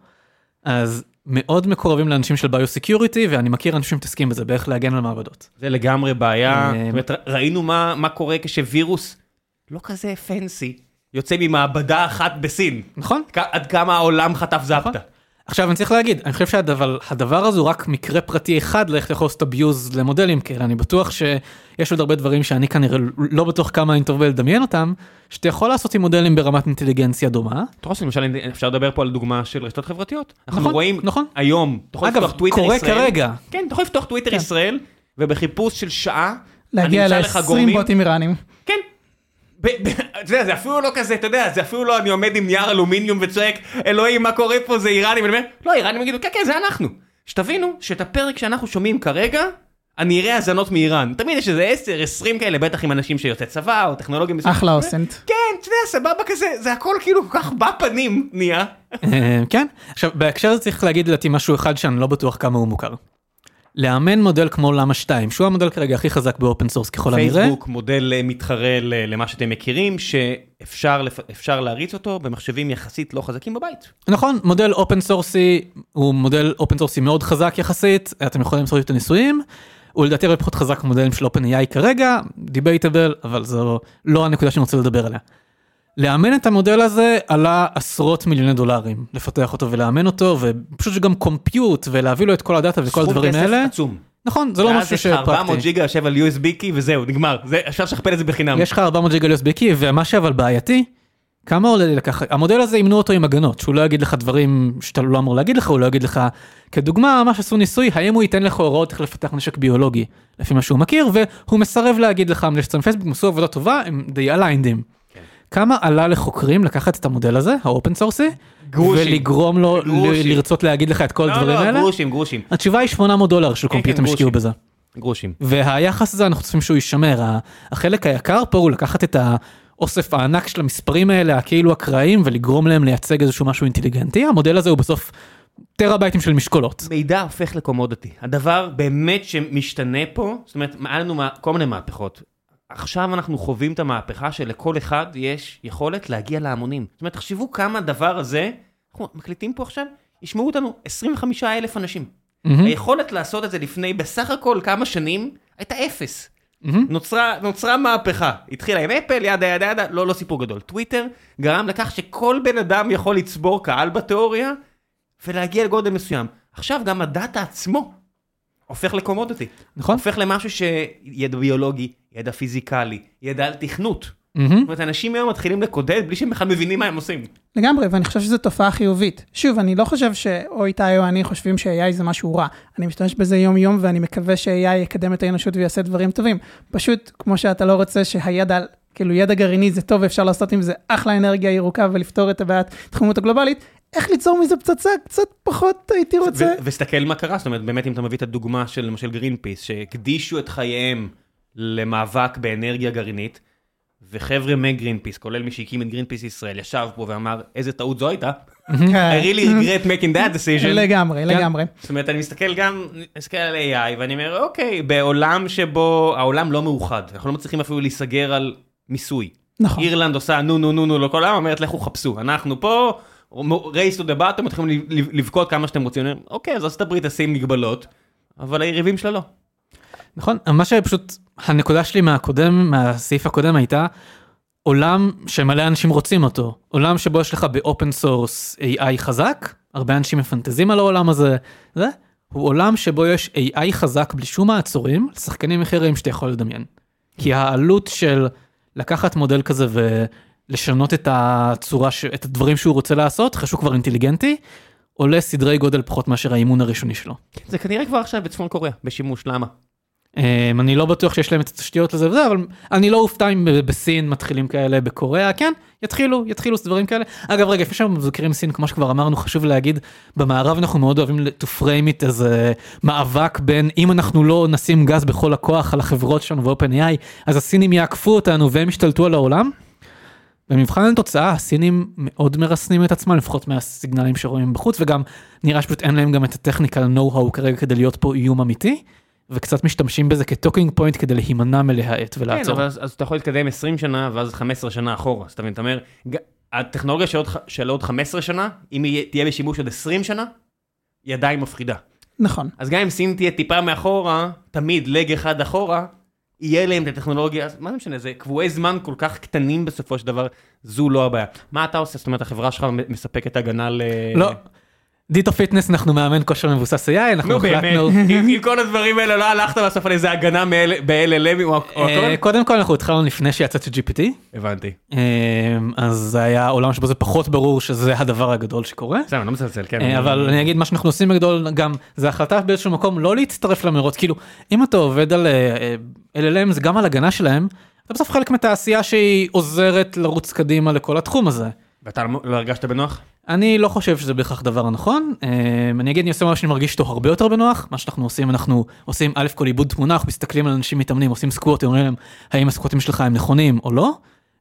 אז מאוד מקורבים לאנשים של bio-security, ואני מכיר אנשים שמתעסקים בזה, באיך להגן על מעבדות. זה לגמרי בעיה, אה, זאת אומרת, ראינו מה, מה קורה כשווירוס לא כזה פנסי יוצא ממעבדה אחת בסין. נכון? עד כמה העולם חטף זפטה. עכשיו אני צריך להגיד, אני חושב שהדבר הדבר הזה הוא רק מקרה פרטי אחד לאיך יכול לעשות abuse למודלים כאלה, אני בטוח שיש עוד הרבה דברים שאני כנראה לא בטוח כמה אני טוב בלדמיין אותם, שאתה יכול לעשות עם מודלים ברמת אינטליגנציה דומה. אתה רואה למשל אפשר לדבר פה על דוגמה של רשתות חברתיות. אנחנו נכון, רואים נכון. היום, אתה יכול אגב, לפתוח טוויטר קורה ישראל. כרגע. כן, אתה יכול לפתוח טוויטר כן. ישראל, ובחיפוש של שעה, להגיע אני אמצא לך ל-20 גורמים- בוטים איראנים. אתה יודע, זה אפילו לא כזה, אתה יודע, זה אפילו לא אני עומד עם נייר אלומיניום וצועק, אלוהים, מה קורה פה, זה איראנים, ואני אומר, לא, האיראנים יגידו, כן, כן, זה אנחנו. שתבינו שאת הפרק שאנחנו שומעים כרגע, אני אראה האזנות מאיראן. תמיד יש איזה 10, 20 כאלה, בטח עם אנשים שיוצאי צבא או טכנולוגיה מסוימת. אחלה אוסנט. כן, אתה יודע, סבבה כזה, זה הכל כאילו כל כך בפנים נהיה. אה, כן, עכשיו בהקשר הזה צריך להגיד לדעתי משהו אחד שאני לא בטוח כמה הוא מוכר. לאמן מודל כמו למה 2, שהוא המודל כרגע הכי חזק ב open source ככל הנראה. פייסבוק מודל אה, מתחרה למה שאתם מכירים, שאפשר להריץ אותו במחשבים יחסית לא חזקים בבית. נכון, מודל open source-י הוא מודל open source-י מאוד חזק יחסית, אתם יכולים לעשות את הניסויים. הוא לדעתי הרבה פחות חזק ממודלים של OpenAI כרגע, debatable, אבל זו לא הנקודה שאני רוצה לדבר עליה. לאמן את המודל הזה עלה עשרות מיליוני דולרים, לפתח אותו ולאמן אותו, ופשוט גם compute ולהביא לו את כל הדאטה וכל סכום הדברים כסף האלה. עצום. נכון, זה לא ואז משהו יש לך 400 שפרקטי. ג'יגה יושב על USB קי וזהו, נגמר. זה- אפשר לשכפל את זה בחינם. יש לך 400 ג'יגה USB קי, ומה שאבל בעייתי, כמה עולה לי לקחת, המודל הזה ימנו אותו עם הגנות, שהוא לא יגיד לך דברים שאתה לא אמור להגיד לך, הוא לא יגיד לך, כדוגמה, ממש עשו ניסוי, האם הוא ייתן לך הוראות איך לפתח נשק ביולוגי, לפי מה שהוא מכיר, והוא מסרב להגיד לך המלצת פייסבוק, הם עשו עבודה טובה, הם די אליינדים. כן. כמה עלה לחוקרים לקחת את המודל הזה, האופן סורסי. ולגרום לו גרושים. לרצות להגיד לך את כל לא, הדברים לא, האלה? גרושים, גרושים. התשובה היא 800 דולר של כן, גרושים. השקיעו בזה. גרושים. והיחס הזה אנחנו צופים שהוא יישמר. החלק היקר פה הוא לקחת את האוסף הענק של המספרים האלה, הכאילו אקראיים, ולגרום להם לייצג איזשהו משהו אינטליגנטי. המודל הזה הוא בסוף טראבייטים של משקולות. מידע הופך לקומודיטי. הדבר באמת שמשתנה פה, זאת אומרת, היה לנו כל מיני מהפכות. עכשיו אנחנו חווים את המהפכה שלכל אחד יש יכולת להגיע להמונים. זאת אומרת, תחשבו כמה הדבר הזה, אנחנו מקליטים פה עכשיו, ישמעו אותנו 25 אלף אנשים. מהמם, היכולת לעשות את זה לפני בסך הכל כמה שנים, הייתה אפס. מהמם. נוצרה, נוצרה מהפכה. התחילה עם אפל, ידה ידה ידה, לא, לא סיפור גדול. טוויטר גרם לכך שכל בן אדם יכול לצבור קהל בתיאוריה ולהגיע לגודל מסוים. עכשיו גם הדאטה עצמו הופך לקומודיטי. נכון? הופך למשהו שידע ביולוגי, ידע פיזיקלי, ידע על תכנות. מהמם. זאת אומרת, אנשים היום מתחילים לקודד בלי שהם בכלל מבינים מה הם עושים. לגמרי, ואני חושב שזו תופעה חיובית. שוב, אני לא חושב שאו איתי או אני חושבים ש-AI זה משהו רע. אני משתמש בזה יום-יום, ואני מקווה ש-AI יקדם את האנושות ויעשה דברים טובים. פשוט, כמו שאתה לא רוצה שהידע, כאילו ידע גרעיני זה טוב ואפשר לעשות עם זה אחלה אנרגיה ירוקה ולפתור את הבעיית התחממות הגלובלית, איך ליצור מזה פצצה קצת פחות הייתי רוצה. וסתכל מה קרה, זאת אומרת, באמת אם אתה מביא את הדוגמה של למשל גרין פיס, שהקדישו את חייהם למאבק באנרגיה גרעינית, וחבר'ה מגרין פיס, כולל מי שהקים את גרין פיס ישראל, ישב פה ואמר, איזה טעות זו הייתה. I really regret making that decision. לגמרי, כן. לגמרי. זאת אומרת, אני מסתכל גם, מסתכל על AI, ואני אומר, אוקיי, בעולם שבו העולם לא מאוחד, אנחנו לא מצליחים אפילו להיסגר על מיסוי. נכון. אירלנד עושה נו נו נו נו לכל העולם, אומרת לכו חפשו, אנחנו פה, race to the bottom, מתחילים לב- לבכות כמה שאתם רוצים, אוקיי, אז ארצות הברית תשים מגבלות, אבל היריבים שלה לא. נכון, מה שפשוט, הנקודה שלי מהקודם, מהסעיף הקודם הייתה, עולם שמלא אנשים רוצים אותו, עולם שבו יש לך ב open source AI חזק, הרבה אנשים מפנטזים על העולם הזה, זה, הוא עולם שבו יש AI חזק בלי שום מעצורים, לשחקנים אחרים שאתה יכול לדמיין. כי העלות של לקחת מודל כזה ולשנות את הצורה, ש... את הדברים שהוא רוצה לעשות, אחרי שהוא כבר אינטליגנטי, עולה סדרי גודל פחות מאשר האימון הראשוני שלו. זה כנראה כבר עכשיו בצפון קוריאה, בשימוש, למה? Um, אני לא בטוח שיש להם את התשתיות לזה וזה, אבל אני לא אופתע אם בסין מתחילים כאלה, בקוריאה, כן, יתחילו, יתחילו דברים כאלה. אגב, רגע, לפני שאנחנו מבקרים סין, כמו שכבר אמרנו, חשוב להגיד, במערב אנחנו מאוד אוהבים to frame it איזה מאבק בין אם אנחנו לא נשים גז בכל הכוח על החברות שלנו ואופן AI, אז הסינים יעקפו אותנו והם ישתלטו על העולם. במבחן התוצאה הסינים מאוד מרסנים את עצמם לפחות מהסיגנלים שרואים בחוץ וגם נראה שפשוט אין להם גם את הטכניקה נו-האו כרגע כדי להיות פה איום אמיתי. וקצת משתמשים בזה כ talking point כדי להימנע מלהאט כן, ולעצור. אבל אז אז אתה יכול להתקדם 20 שנה ואז 15 שנה אחורה, אז אתה מבין, אתה אומר, הטכנולוגיה של עוד של עוד 15 שנה, אם היא תהיה בשימוש עוד 20 שנה, היא עדיין מפחידה. נכון. אז גם אם סין תהיה טיפה מאחורה, תמיד lag אחד אחורה, יהיה להם את הטכנולוגיה, אז מה זה משנה, זה קבועי זמן כל כך קטנים בסופו של דבר, זו לא הבעיה. מה אתה עושה? זאת אומרת, החברה שלך מספקת הגנה ל... לא, Ditto Fitness אנחנו מאמן כושר מבוסס AI, אנחנו נו באמת, עם כל הדברים האלה לא הלכת בסוף על איזה הגנה ב-LLM או אה, הכל? קודם כל אנחנו התחלנו לפני שיצא ChatGPT, הבנתי. אה, אז זה היה עולם שבו זה פחות ברור שזה הדבר הגדול שקורה. בסדר, אני לא מזלזל, כן. אה, אבל אני אגיד מה שאנחנו עושים בגדול גם זה החלטה באיזשהו מקום לא להצטרף למרוץ כאילו אם אתה עובד על LLM זה גם על הגנה שלהם אתה בסוף חלק מתעשייה שהיא עוזרת לרוץ קדימה לכל התחום הזה. ואתה לא הרגשת בנוח? אני לא חושב שזה בהכרח דבר הנכון. אה, אני אגיד אני עושה מה שאני מרגיש איתו הרבה יותר בנוח. מה שאנחנו עושים אנחנו עושים א' כל עיבוד תמונה אנחנו מסתכלים על אנשים מתאמנים עושים סקווטים אומרים להם האם הסקווטים שלך הם נכונים או לא.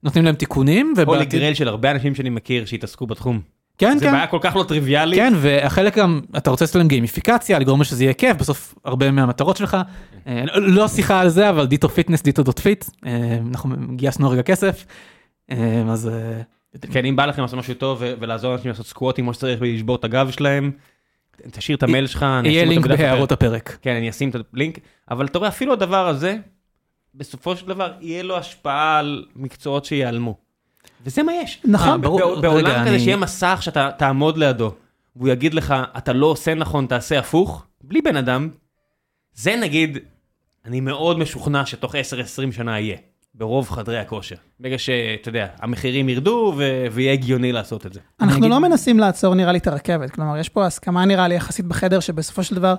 נותנים להם תיקונים הולי ובעתיד גרל של הרבה אנשים שאני מכיר שהתעסקו בתחום. כן זה כן. בעיה כל כך לא טריוויאלית. כן והחלק גם אתה רוצה לעשות להם גיימיפיקציה לגרום שזה יהיה כיף בסוף הרבה מהמטרות שלך. אה, לא שיחה על זה אבל Ditto Fitness Ditto dot fit. אה, אנחנו גייסנו רגע כסף. אה, אז אה, כן, אם בא לכם לעשות משהו טוב ולעזור לאנשים לעשות סקווטים כמו שצריך ולשבור את הגב שלהם, תשאיר את המייל שלך, יהיה לינק בהערות הפרק. כן, אני אשים את הלינק, אבל אתה רואה, אפילו הדבר הזה, בסופו של דבר, יהיה לו השפעה על מקצועות שיעלמו. וזה מה יש. נכון. אה, ברור. בעולם כזה שיהיה מסך שאתה תעמוד לידו, והוא יגיד לך, אתה לא עושה נכון, תעשה הפוך, בלי בן אדם, זה נגיד, אני מאוד משוכנע שתוך 10-20 שנה יהיה. ברוב חדרי הכושר. ברגע שאתה יודע, המחירים ירדו ו- ויהיה הגיוני לעשות את זה. אנחנו אגיד- לא מנסים לעצור נראה לי את הרכבת, כלומר יש פה הסכמה נראה לי יחסית בחדר שבסופו של דבר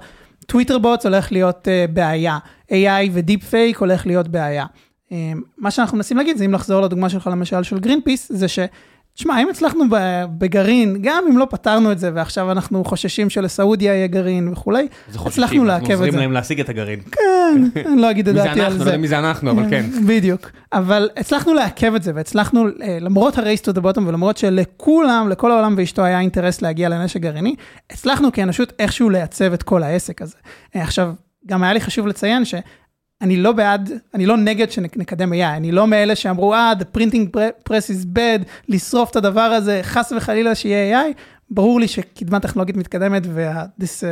Twitter bots הולך להיות uh, בעיה, AI ו deepfake הולך להיות בעיה. Um, מה שאנחנו מנסים להגיד זה אם לחזור לדוגמה שלך למשל של גרין פיס, זה ש... תשמע, אם הצלחנו ב- בגרעין, גם אם לא פתרנו את זה ועכשיו אנחנו חוששים שלסעודיה יהיה גרעין וכולי, הצלחנו לעכב אנחנו את עוזרים זה. להם להשיג את הגרעין. כן, אני לא אגיד את דעתי על אנחנו, לא זה. יודע מי זה אנחנו, אבל כן. בדיוק. אבל הצלחנו לעכב את זה, והצלחנו, אה, למרות ה-race to the bottom, ולמרות שלכולם, לכל העולם ואשתו היה אינטרס להגיע לנשק גרעיני, הצלחנו כאנושות איכשהו לייצב את כל העסק הזה. אה, עכשיו, גם היה לי חשוב לציין שאני לא בעד, אני לא נגד שנקדם AI, אני לא מאלה שאמרו, אה, the printing press is bad, לשרוף את הדבר הזה, חס וחלילה שיהיה AI. ברור לי שקדמה טכנולוגית מתקדמת, וה... this,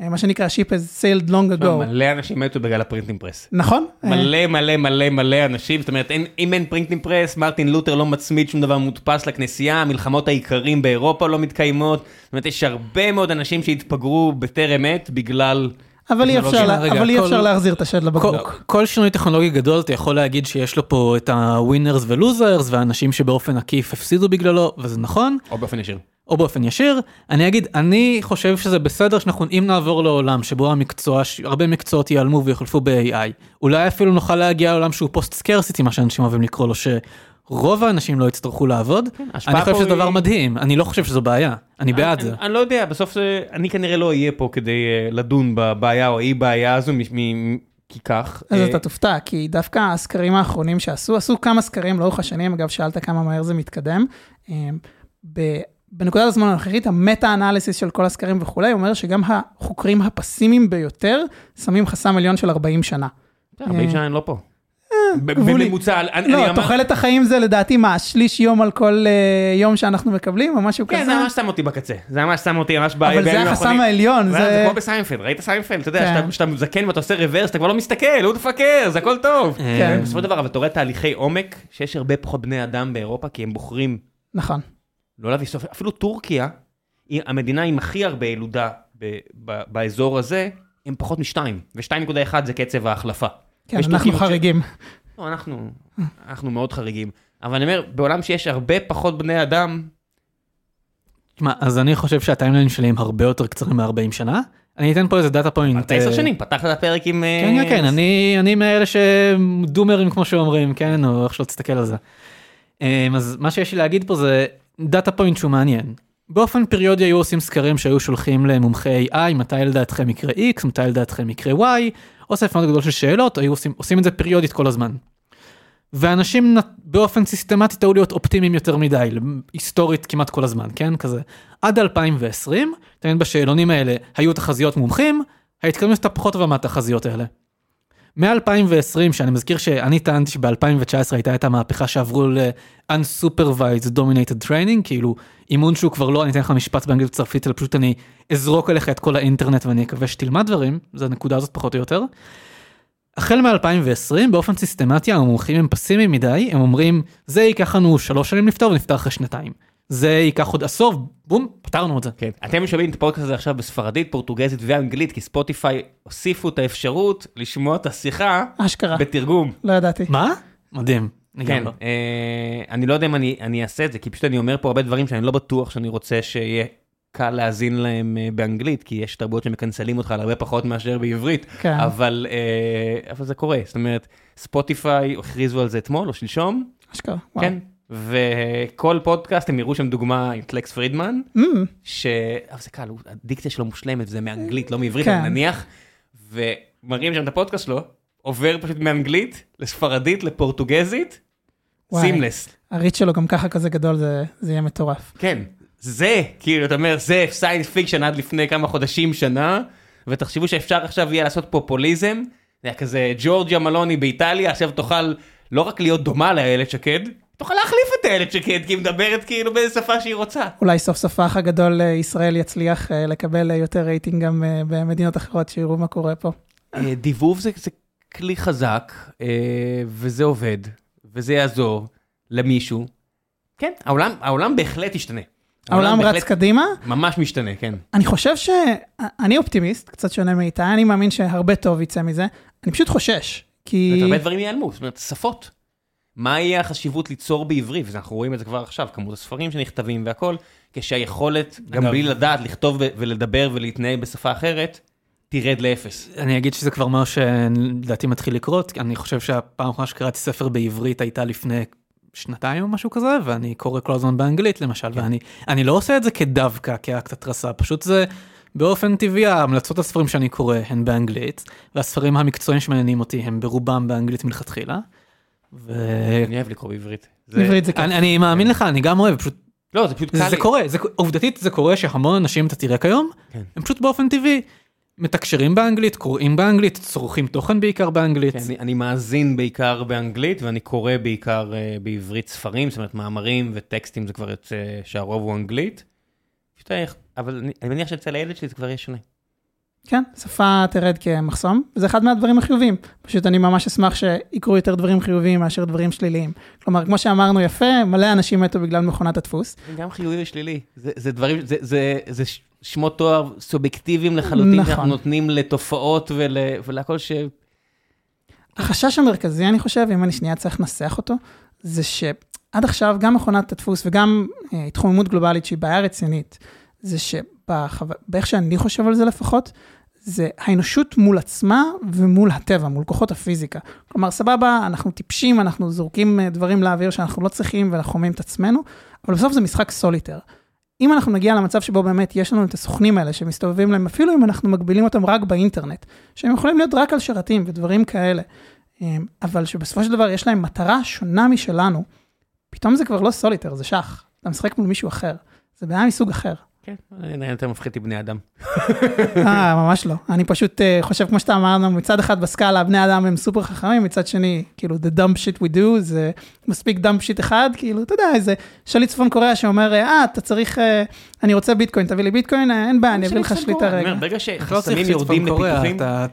אה, מה שנקרא, ship has sailed long ago. מלא אנשים מתו בגלל ה printing press. נכון? אה, מלא מלא מלא מלא אנשים, זאת אומרת, אם אין printing press, מרטין לותר לא מצמיד שום דבר מודפס לכנסייה, המלחמות העיקרים באירופה לא מתקיימות, זאת אומרת, יש הרבה מאוד אנשים שהתפגרו בטרם עת בגלל... אבל אי. אפשר, לה- רגע, אבל אי כל- אפשר להחזיר את השד כל, לבקבוק. כל שינוי טכנולוגי גדול אתה יכול להגיד שיש לו פה את ה winners ו losers ואנשים שבאופן עקיף הפסידו בגללו וזה נכון או באופן ישיר. או באופן ישיר אני אגיד אני חושב שזה בסדר שאנחנו אם נעבור לעולם שבו המקצוע הרבה מקצועות ייעלמו ויחלפו ב-AI אולי אפילו נוכל להגיע לעולם שהוא פוסט סקרסיטי מה שאנשים אוהבים לקרוא לו שרוב האנשים לא יצטרכו לעבוד ההשפעה אני חושב שזה דבר היא- מדהים אני לא חושב שזו בעיה אני בעד זה. אני, אני לא יודע, בסוף זה, אני כנראה לא אהיה פה כדי אה, לדון בבעיה או אי בעיה הזו, מ- מ- כי כך. אז אה, אתה תופתע, כי דווקא הסקרים האחרונים שעשו, עשו כמה סקרים לאורך השנים, אגב, שאלת כמה מהר זה מתקדם. אה, ב- בנקודת הזמן הנוכחית, ה meta-analysis של כל הסקרים וכולי, אומר שגם החוקרים הפסימיים ביותר, שמים חסם עליון של 40 שנה. 40 שנה אני לא פה. גבולי. בממוצע, אני- אני לא, אמר- תוחלת החיים זה לדעתי מה, שליש יום על כל אה, יום שאנחנו מקבלים, או משהו כן, כזה? זה ממש שם אותי בקצה, זה ממש שם אותי ממש בימים אבל זה החסם האחרונים. העליון, זה. כמו בסיינפלד, ראית סיינפלד, אתה יודע, כן. שאתה- שאתה זקן ואתה עושה רוורס, אתה כבר לא מסתכל, הוא תפקר, זה הכל טוב. כן. בסופו של דבר, אבל אתה רואה תהליכי עומק, שיש הרבה פחות בני אדם באירופה, כי הם בוחרים נכון. לא להביא סוף, אפילו טורקיה, המדינה עם הכי הרבה ילודה באזור הזה, הם פחות משתיים, ו-2.1 זה קצב ההחלפה. כן, יש אנחנו טורקים ש- חריגים. לא, אנחנו, אנחנו מאוד חריגים. אבל אני אומר, בעולם שיש הרבה פחות בני אדם, תשמע, אז אני חושב שה timeline שלי הם הרבה יותר קצרים מ-40 שנה. אני אתן פה איזה data point. אתה עשר אה, שנים, פתחת את הפרק עם... אה, כן, כן, כן, אני, אני מאלה שדומרים כמו שאומרים, כן, או איך שלא תסתכל על זה. אמ, אז מה שיש לי להגיד פה זה data point שהוא מעניין. באופן פריודי היו עושים סקרים שהיו שולחים למומחי AI, מתי לדעתכם יקרה X, מתי לדעתכם יקרה Y, אוסף מאוד גדול של שאלות, היו עושים, עושים את זה פריודית כל הזמן. ואנשים באופן סיסטמטי טעו להיות אופטימיים יותר מדי, היסטורית כמעט כל הזמן, כן? כזה. עד 2020, תמיד בשאלונים האלה היו תחזיות מומחים, ההתקדמות הייתה פחות טובה מהתחזיות האלה. מ-2020, שאני מזכיר שאני טענתי שב-2019 הייתה את המהפכה שעברו ל-unsupervised dominated training, כאילו אימון שהוא כבר לא, אני אתן לך משפט באנגלית צרפית, אלא פשוט אני אזרוק אליך את כל האינטרנט ואני אקווה שתלמד דברים, זה הנקודה הזאת פחות או יותר. החל מ-2020 באופן סיסטמטי המומחים הם פסימיים מדי, הם אומרים זה ייקח לנו שלוש שנים לפתור ונפתר אחרי שנתיים. זה ייקח עוד עשור, בום, פתרנו את זה. כן. אתם שומעים את הפודקאסט הזה עכשיו בספרדית, פורטוגזית ואנגלית, כי ספוטיפיי הוסיפו את האפשרות לשמוע את השיחה אשכרה, בתרגום. לא ידעתי. מה? מדהים. כן, לגמרי. אה, אני לא יודע אם אני אני אעשה את זה, כי פשוט אני אומר פה הרבה דברים שאני לא בטוח שאני רוצה שיהיה קל להאזין להם אה, באנגלית, כי יש תרבויות שמקנצלים אותך על הרבה פחות מאשר בעברית, כן. אבל אה, אבל זה קורה, זאת אומרת, ספוטיפיי הכריזו על זה אתמול או שלשום, אשכרה, וואו. כן, וכל פודקאסט הם יראו שם דוגמה עם טלקס פרידמן, Mm, ש... אבל זה קל, הדיקציה שלו מושלמת, זה מאנגלית, לא מעברית, כן. אבל נניח, ומראים שם את הפודקאסט שלו, עובר פשוט מאנגלית לספרדית לפורטוגזית. seamless. ה reach שלו גם ככה כזה גדול, זה זה יהיה מטורף. כן, זה, כאילו, אתה אומר, זה science fiction עד לפני כמה חודשים, שנה, ותחשבו שאפשר עכשיו יהיה לעשות פופוליזם, זה היה כזה ג'ורג'יה מלוני באיטליה, עכשיו תוכל לא רק להיות דומה לאיילת שקד, תוכל להחליף את איילת שקד, כי היא מדברת כאילו באיזה שפה שהיא רוצה. אולי סוף סוף האח הגדול אה, ישראל יצליח אה, לקבל אה, יותר רייטינג גם במדינות אחרות, שיראו מה קורה פה. דיבוב זה, זה כלי חזק, וזה עובד, וזה יעזור למישהו. כן, העולם, העולם בהחלט ישתנה. העולם רץ בהחלט קדימה. ממש משתנה, כן. אני חושב ש... אני אופטימיסט, קצת שונה מאיתי, אני מאמין שהרבה טוב יצא מזה. אני פשוט חושש, כי... הרבה דברים ייעלמו, זאת אומרת, שפות. מה יהיה החשיבות ליצור בעברית, ואנחנו רואים את זה כבר עכשיו, כמות הספרים שנכתבים והכל, כשהיכולת, גם. בלי לדעת, לכתוב ולדבר ולהתנהל בשפה אחרת, תרד לאפס. אני אגיד שזה כבר משהו שלדעתי מתחיל לקרות, אני חושב שהפעם האחרונה שקראתי ספר בעברית הייתה לפני שנתיים או משהו כזה, ואני קורא כל הזמן באנגלית למשל, ואני אני לא עושה את זה כדווקא, כאקט התרסה, פשוט זה באופן טבעי, ההמלצות הספרים שאני קורא הן באנגלית, והספרים המקצועיים שמעניינים אותי הם ברובם באנגלית מלכתחילה. ואני אני אוהב לקרוא בעברית. זה- עברית זה כיף. אני מאמין לך, אני גם אוהב, פשוט לא, זה פשוט קל זה לי. קורה, זה, עובדתית זה קורה שהמון אנשים אתה תראה כיום, כן. הם פשוט באופן טבעי מתקשרים באנגלית, קוראים באנגלית, צורכים תוכן בעיקר באנגלית. כן, אני, אני מאזין בעיקר באנגלית, ואני קורא בעיקר uh, בעברית ספרים, זאת אומרת מאמרים וטקסטים זה כבר יוצא שהרוב הוא אנגלית. פשוט, איך- אבל אני, אני מניח שאצל הילד שלי זה כבר יהיה שונה. כן, שפה תרד כמחסום, וזה אחד מהדברים החיוביים. פשוט אני ממש אשמח שיקרו יותר דברים חיוביים מאשר דברים שליליים. כלומר, כמו שאמרנו יפה, מלא אנשים מתו בגלל מכונת הדפוס. גם חיובי ושלילי. זה, זה דברים, זה, זה, זה שמות תואר סובייקטיביים לחלוטין, נכון. שאנחנו נותנים לתופעות ול, ולהכל ש... החשש המרכזי, אני חושב, אם אני שנייה צריך לנסח אותו, זה שעד עכשיו גם מכונת הדפוס וגם אה, התחוממות גלובלית שהיא בעיה רצינית, זה שבאיך שאני חושב על זה לפחות, זה האנושות מול עצמה ומול הטבע, מול כוחות הפיזיקה. כלומר, סבבה, אנחנו טיפשים, אנחנו זורקים אה, דברים לאוויר שאנחנו לא צריכים ואנחנו חוממים את עצמנו, אבל בסוף זה משחק סוליטר. אם אנחנו נגיע למצב שבו באמת יש לנו את הסוכנים האלה שמסתובבים להם, אפילו אם אנחנו מגבילים אותם רק באינטרנט, שהם יכולים להיות רק על שרתים ודברים כאלה, אמ, אבל שבסופו של דבר יש להם מטרה שונה משלנו, פתאום זה כבר לא סוליטר, זה שח. אתה משחק מול מישהו אחר. זה בעיה מסוג אחר. כן, אני יותר מפחית מבני אדם. אה, ממש לא. אני פשוט אה, חושב, כמו שאתה אמרנו, מצד אחד בסקאלה, בני אדם הם סופר חכמים, מצד שני, כאילו, the dumb shit we do, זה מספיק dumb shit אחד, כאילו, אתה יודע, איזה שליט צפון קוריאה שאומר, אה, אתה צריך, אה, אני רוצה ביטקוין, תביא לי ביטקוין, אה, אין בעיה, אני אביא לך שליטה אני אומר, רגע. ברגע לא שחסמים שצפון יורדים קוריאה, לפיתוחים, אתה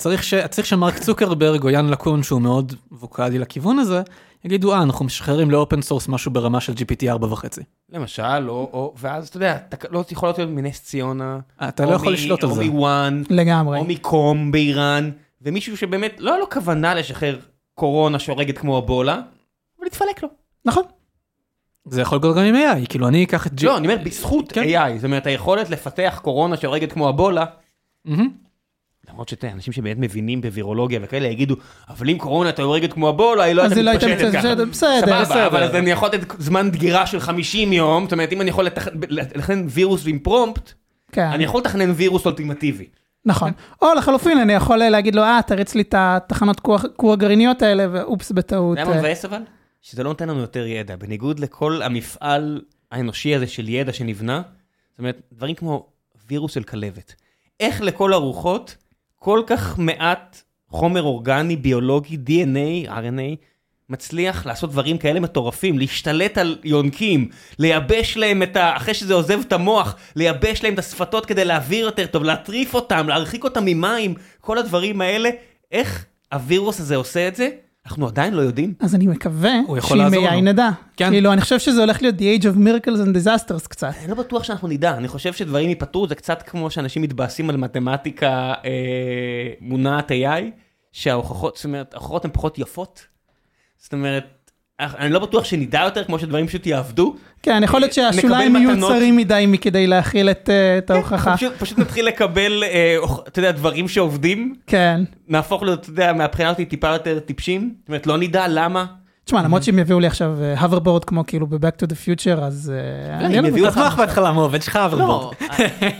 צריך שמרק צוקרברג או יאן לקון שהוא מאוד ווקאלי לכיוון הזה, יגידו אה אנחנו משחררים לאופן סורס משהו ברמה של GPT 4.5. למשל, או, או, ואז אתה יודע, אתה לא יכול להיות מנס ציונה, אתה או לא יכול מ- לשלוט על זה. או מוואן, לגמרי. או מקום באיראן, ומישהו שבאמת לא היה לו כוונה לשחרר קורונה שהורגת כמו אבולה, אבל התפלק לו. נכון. זה יכול לקרות גם עם AI, כאילו אני אקח את. לא, אני אומר, בזכות כן. AI, זאת אומרת, היכולת לפתח קורונה שהורגת כמו אבולה. למרות שאתה אנשים שבאמת מבינים בווירולוגיה וכאלה יגידו, אבל אם קורונה הייתה הורגת כמו אבולה, היא לא הייתה היא לא הייתה מתפשטת ככה. מתפשטת, בסדר, סבבה, בסדר. אבל אז אני יכול לתת זמן דגירה של 50 יום, זאת אומרת, אם אני יכול לתכ- לתכנן וירוס עם פרומפט, כן. אני יכול לתכנן וירוס אולטימטיבי. נכון. או לחלופין, אני יכול להגיד לו, אה, תריץ לי את התחנות כור הגרעיניות האלה, ואופס, בטעות. אתה יודע מה אה, מבאס אבל? שזה לא נותן לנו יותר ידע. בניגוד לכל המפעל האנושי הזה של ידע שנבנה, זאת אומרת, דברים כמו וירוס של כלבת. איך לכל הרוחות כל כך מעט חומר אורגני, ביולוגי, DNA, RNA, מצליח לעשות דברים כאלה מטורפים, להשתלט על יונקים, לייבש להם את ה... אחרי שזה עוזב את המוח, לייבש להם את השפתות כדי להעביר יותר טוב, להטריף אותם, להרחיק אותם ממים, כל הדברים האלה, איך הווירוס הזה עושה את זה? אנחנו עדיין לא יודעים. אז אני מקווה לעזור AI. נדע. כן. כאילו, אני חושב שזה הולך להיות the age of miracles and disasters קצת. אני לא בטוח שאנחנו נדע, אני חושב שדברים ייפתרו, זה קצת כמו שאנשים מתבאסים על מתמטיקה אה, מונעת AI, שההוכחות, זאת אומרת, ההוכחות הן פחות יפות. זאת אומרת, אני לא בטוח שנדע יותר, כמו שדברים פשוט יעבדו. כן, יכול להיות נקבל שהשוליים יהיו. צרים מדי מכדי להכיל את אה, את ההוכחה. פשוט, פשוט נתחיל לקבל, אה, אתה יודע, דברים שעובדים, כן. נהפוך להיות, אתה יודע, מהבחינה אותי טיפה יותר טיפשים. זאת אומרת, לא נדע למה. תשמע, למרות שהם יביאו לי עכשיו הוברבורד כמו כאילו ב-Back to the Future, אז... אה, לא, לא יביאו. לך- בהתחלה מעובד שלך לא, בוא.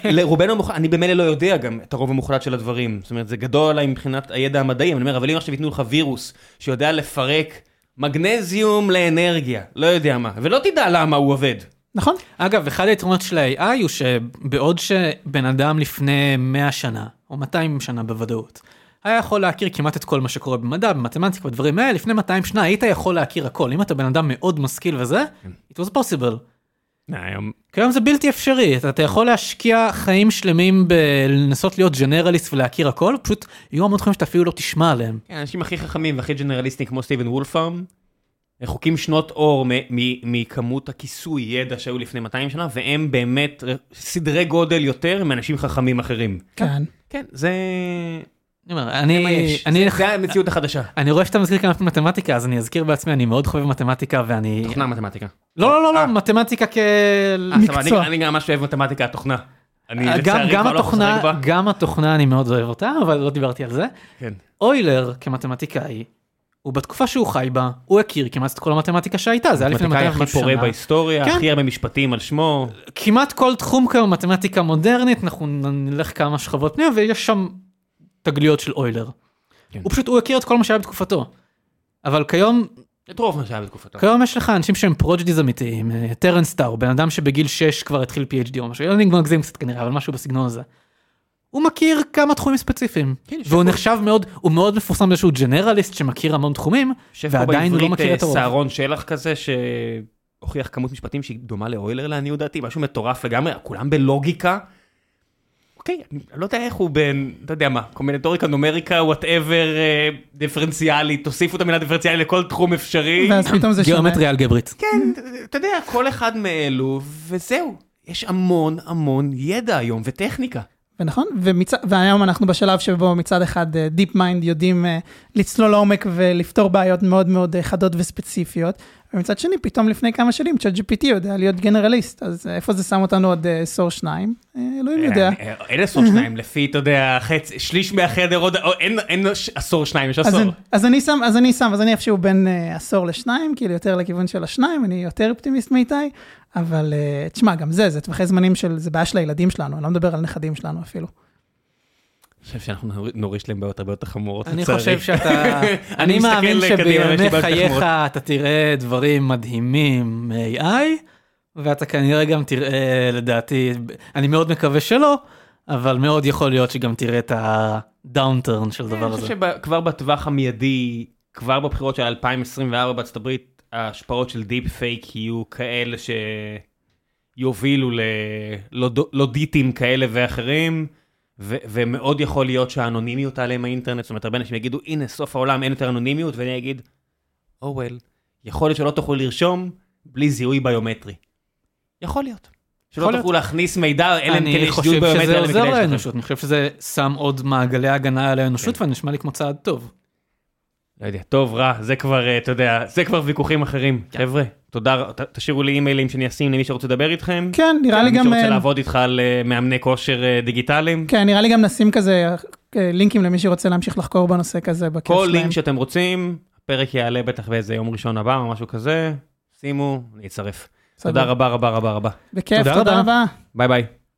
לרובנו המוחלט, אני במילא לא יודע גם את הרוב המוחלט של הדברים. זאת אומרת, זה גדול עליי מבחינת הידע המדעי, אני אומר, אבל אם עכשיו ייתנו לך וירוס שיודע לפרק מגנזיום לאנרגיה, לא יודע מה, ולא תדע למה הוא עובד. נכון? אגב, אחד היתרונות של ה-AI הוא שבעוד שבן אדם לפני 100 שנה, או 200 שנה בוודאות, היה יכול להכיר כמעט את כל מה שקורה במדע, במתמטיקה, בדברים האלה, לפני 200 שנה היית יכול להכיר הכל. אם אתה בן אדם מאוד משכיל וזה, it was possible. היום, כיום זה בלתי אפשרי, אתה, אתה יכול להשקיע חיים שלמים בלנסות להיות ג'נרליסט ולהכיר הכל, פשוט יהיו המון תחומים שאתה אפילו לא תשמע עליהם. כן, האנשים הכי חכמים והכי ג'נרליסטים כמו סטיבן וולפארם, רחוקים שנות אור מכמות הכיסוי ידע שהיו לפני 200 שנה, והם באמת סדרי גודל יותר מאנשים חכמים אחרים. כן. כן, זה... אני אומר, אני, זה- המציאות החדשה. אני רואה שאתה מזכיר כמה פעמים מתמטיקה, אז אני אזכיר בעצמי, אני מאוד חובב מתמטיקה ואני... תוכנה מתמטיקה. לא, לא, לא, אה. לא, מתמטיקה כ... אה, אני- גם ממש אוהב מתמטיקה, התוכנה. אני גם, לצערי כבר לא בה. גם התוכנה אני מאוד אוהב אותה, אבל לא דיברתי על זה. כן. אוילר כמתמטיקאי, הוא בתקופה שהוא חי בה, הוא הכיר כמעט את כל המתמטיקה שהייתה, זה היה לפני מתמטיקאי 200 הכי פורה שנה. בהיסטוריה, כן. הכי הרבה משפטים על שמו. כמעט כל תחום כיום מתמטיקה מודרנית, אנחנו נלך כמה שכבות פנימה ויש שם תגליות של אוילר. כן. הוא פשוט, הוא הכיר את כל מה שהיה בתקופתו. אבל כיום, את רוב מה שהיה בתקופתו. כיום יש לך אנשים שהם prodigies אמיתיים, אה, טרנס טאו, בן אדם שבגיל 6 כבר התחיל PhD או משהו, אני מגזים קצת כנראה, אבל משהו בסגנון הזה. הוא מכיר כמה תחומים ספציפיים, כן, והוא נחשב מאוד, הוא מאוד מפורסם באיזשהו generalist שמכיר המון תחומים, ועדיין הוא לא מכיר אה, את הרוב. סהרון שלח כזה שהוכיח כמות משפטים שהיא דומה לאוילר לעניות דעתי, משהו מטורף לגמרי, כולם בלוגיקה. אוקיי, אני לא יודע איך הוא בין, אתה יודע מה, קומבינטוריקה, נומריקה, whatever, דיפרנציאלי, תוסיפו את המילה דיפרנציאלי לכל תחום אפשרי. ואז פתאום זה שונה. גיאומטריה אלגברית. כן, אתה יודע, כל אחד מאלו, וזהו. יש המון המון ידע היום וטכניקה. ונכון, ומצ... והיום אנחנו בשלב שבו מצד אחד DeepMind יודעים uh, לצלול לעומק ולפתור בעיות מאוד מאוד uh, חדות וספציפיות, ומצד שני פתאום לפני כמה שנים ChatGPT יודע להיות generalist, אז uh, איפה זה שם אותנו עוד uh, עשור שניים? Uh, אלוהים יודע. אה, אין עשור שניים, לפי, אתה יודע, חצי, שליש מהחדר עוד, או, אין- אין ש- עשור שניים, יש אז, עשור. אז אני שם, אז אני שם, אז אני איפשהו בין uh, עשור לשניים, כאילו יותר לכיוון של השניים, אני יותר אופטימיסט מאיתי, אבל uh, תשמע, גם זה, זה טווחי זמנים של, זה בעיה של הילדים שלנו, אני לא מדבר על נכדים שלנו אפילו. אני חושב שאנחנו נור- נוריש להם בעיות הרבה יותר חמורות, אני לצערי. חושב שאתה, אני אני מאמין שבימי חייך. אתה תראה דברים מדהימים מ-AI, ואתה כנראה גם תראה, לדעתי, אני מאוד מקווה שלא, אבל מאוד יכול להיות שגם תראה את ה downturn של הדבר אני הזה. חושב שכבר בטווח המיידי, כבר בבחירות של 2024 בארצות הברית, ההשפעות של deep fake יהיו כאלה שיובילו ללודיטים כאלה ואחרים, ו- ומאוד יכול להיות שהאנונימיות תעלה מהאינטרנט, זאת אומרת, הרבה אנשים יגידו, הנה, סוף העולם, אין יותר אנונימיות, ואני אגיד, או oh well, יכול להיות שלא תוכלו לרשום בלי זיהוי ביומטרי. יכול להיות. שלא. תוכלו להכניס מידע, אלא אם כן אני יש זיהוי חושב ביומטרי. שזה אלא אם עוזר. לאנושות, אני חושב שזה שם עוד מעגלי הגנה על האנושות, כן. ונשמע לי כמו צעד טוב. לא יודע, טוב, רע, זה כבר, אה, אתה יודע, זה כבר ויכוחים אחרים. כן. חבר'ה, תודה, ת- תשאירו לי אימיילים שאני אשים למי שרוצה לדבר איתכם. כן, נראה לי מי גם... שרוצה אה, לעבוד איתך על אה, מאמני כושר דיגיטליים. כן, נראה לי גם נשים כזה לינקים למי שרוצה להמשיך לחקור בנושא כזה בכיף כל שלהם. לינק שאתם רוצים, הפרק יעלה בטח באיזה יום ראשון הבא או משהו כזה, שימו, אני אצרף. תודה רבה רבה רבה רבה. בכיף, תודה. רבה. ביי ביי.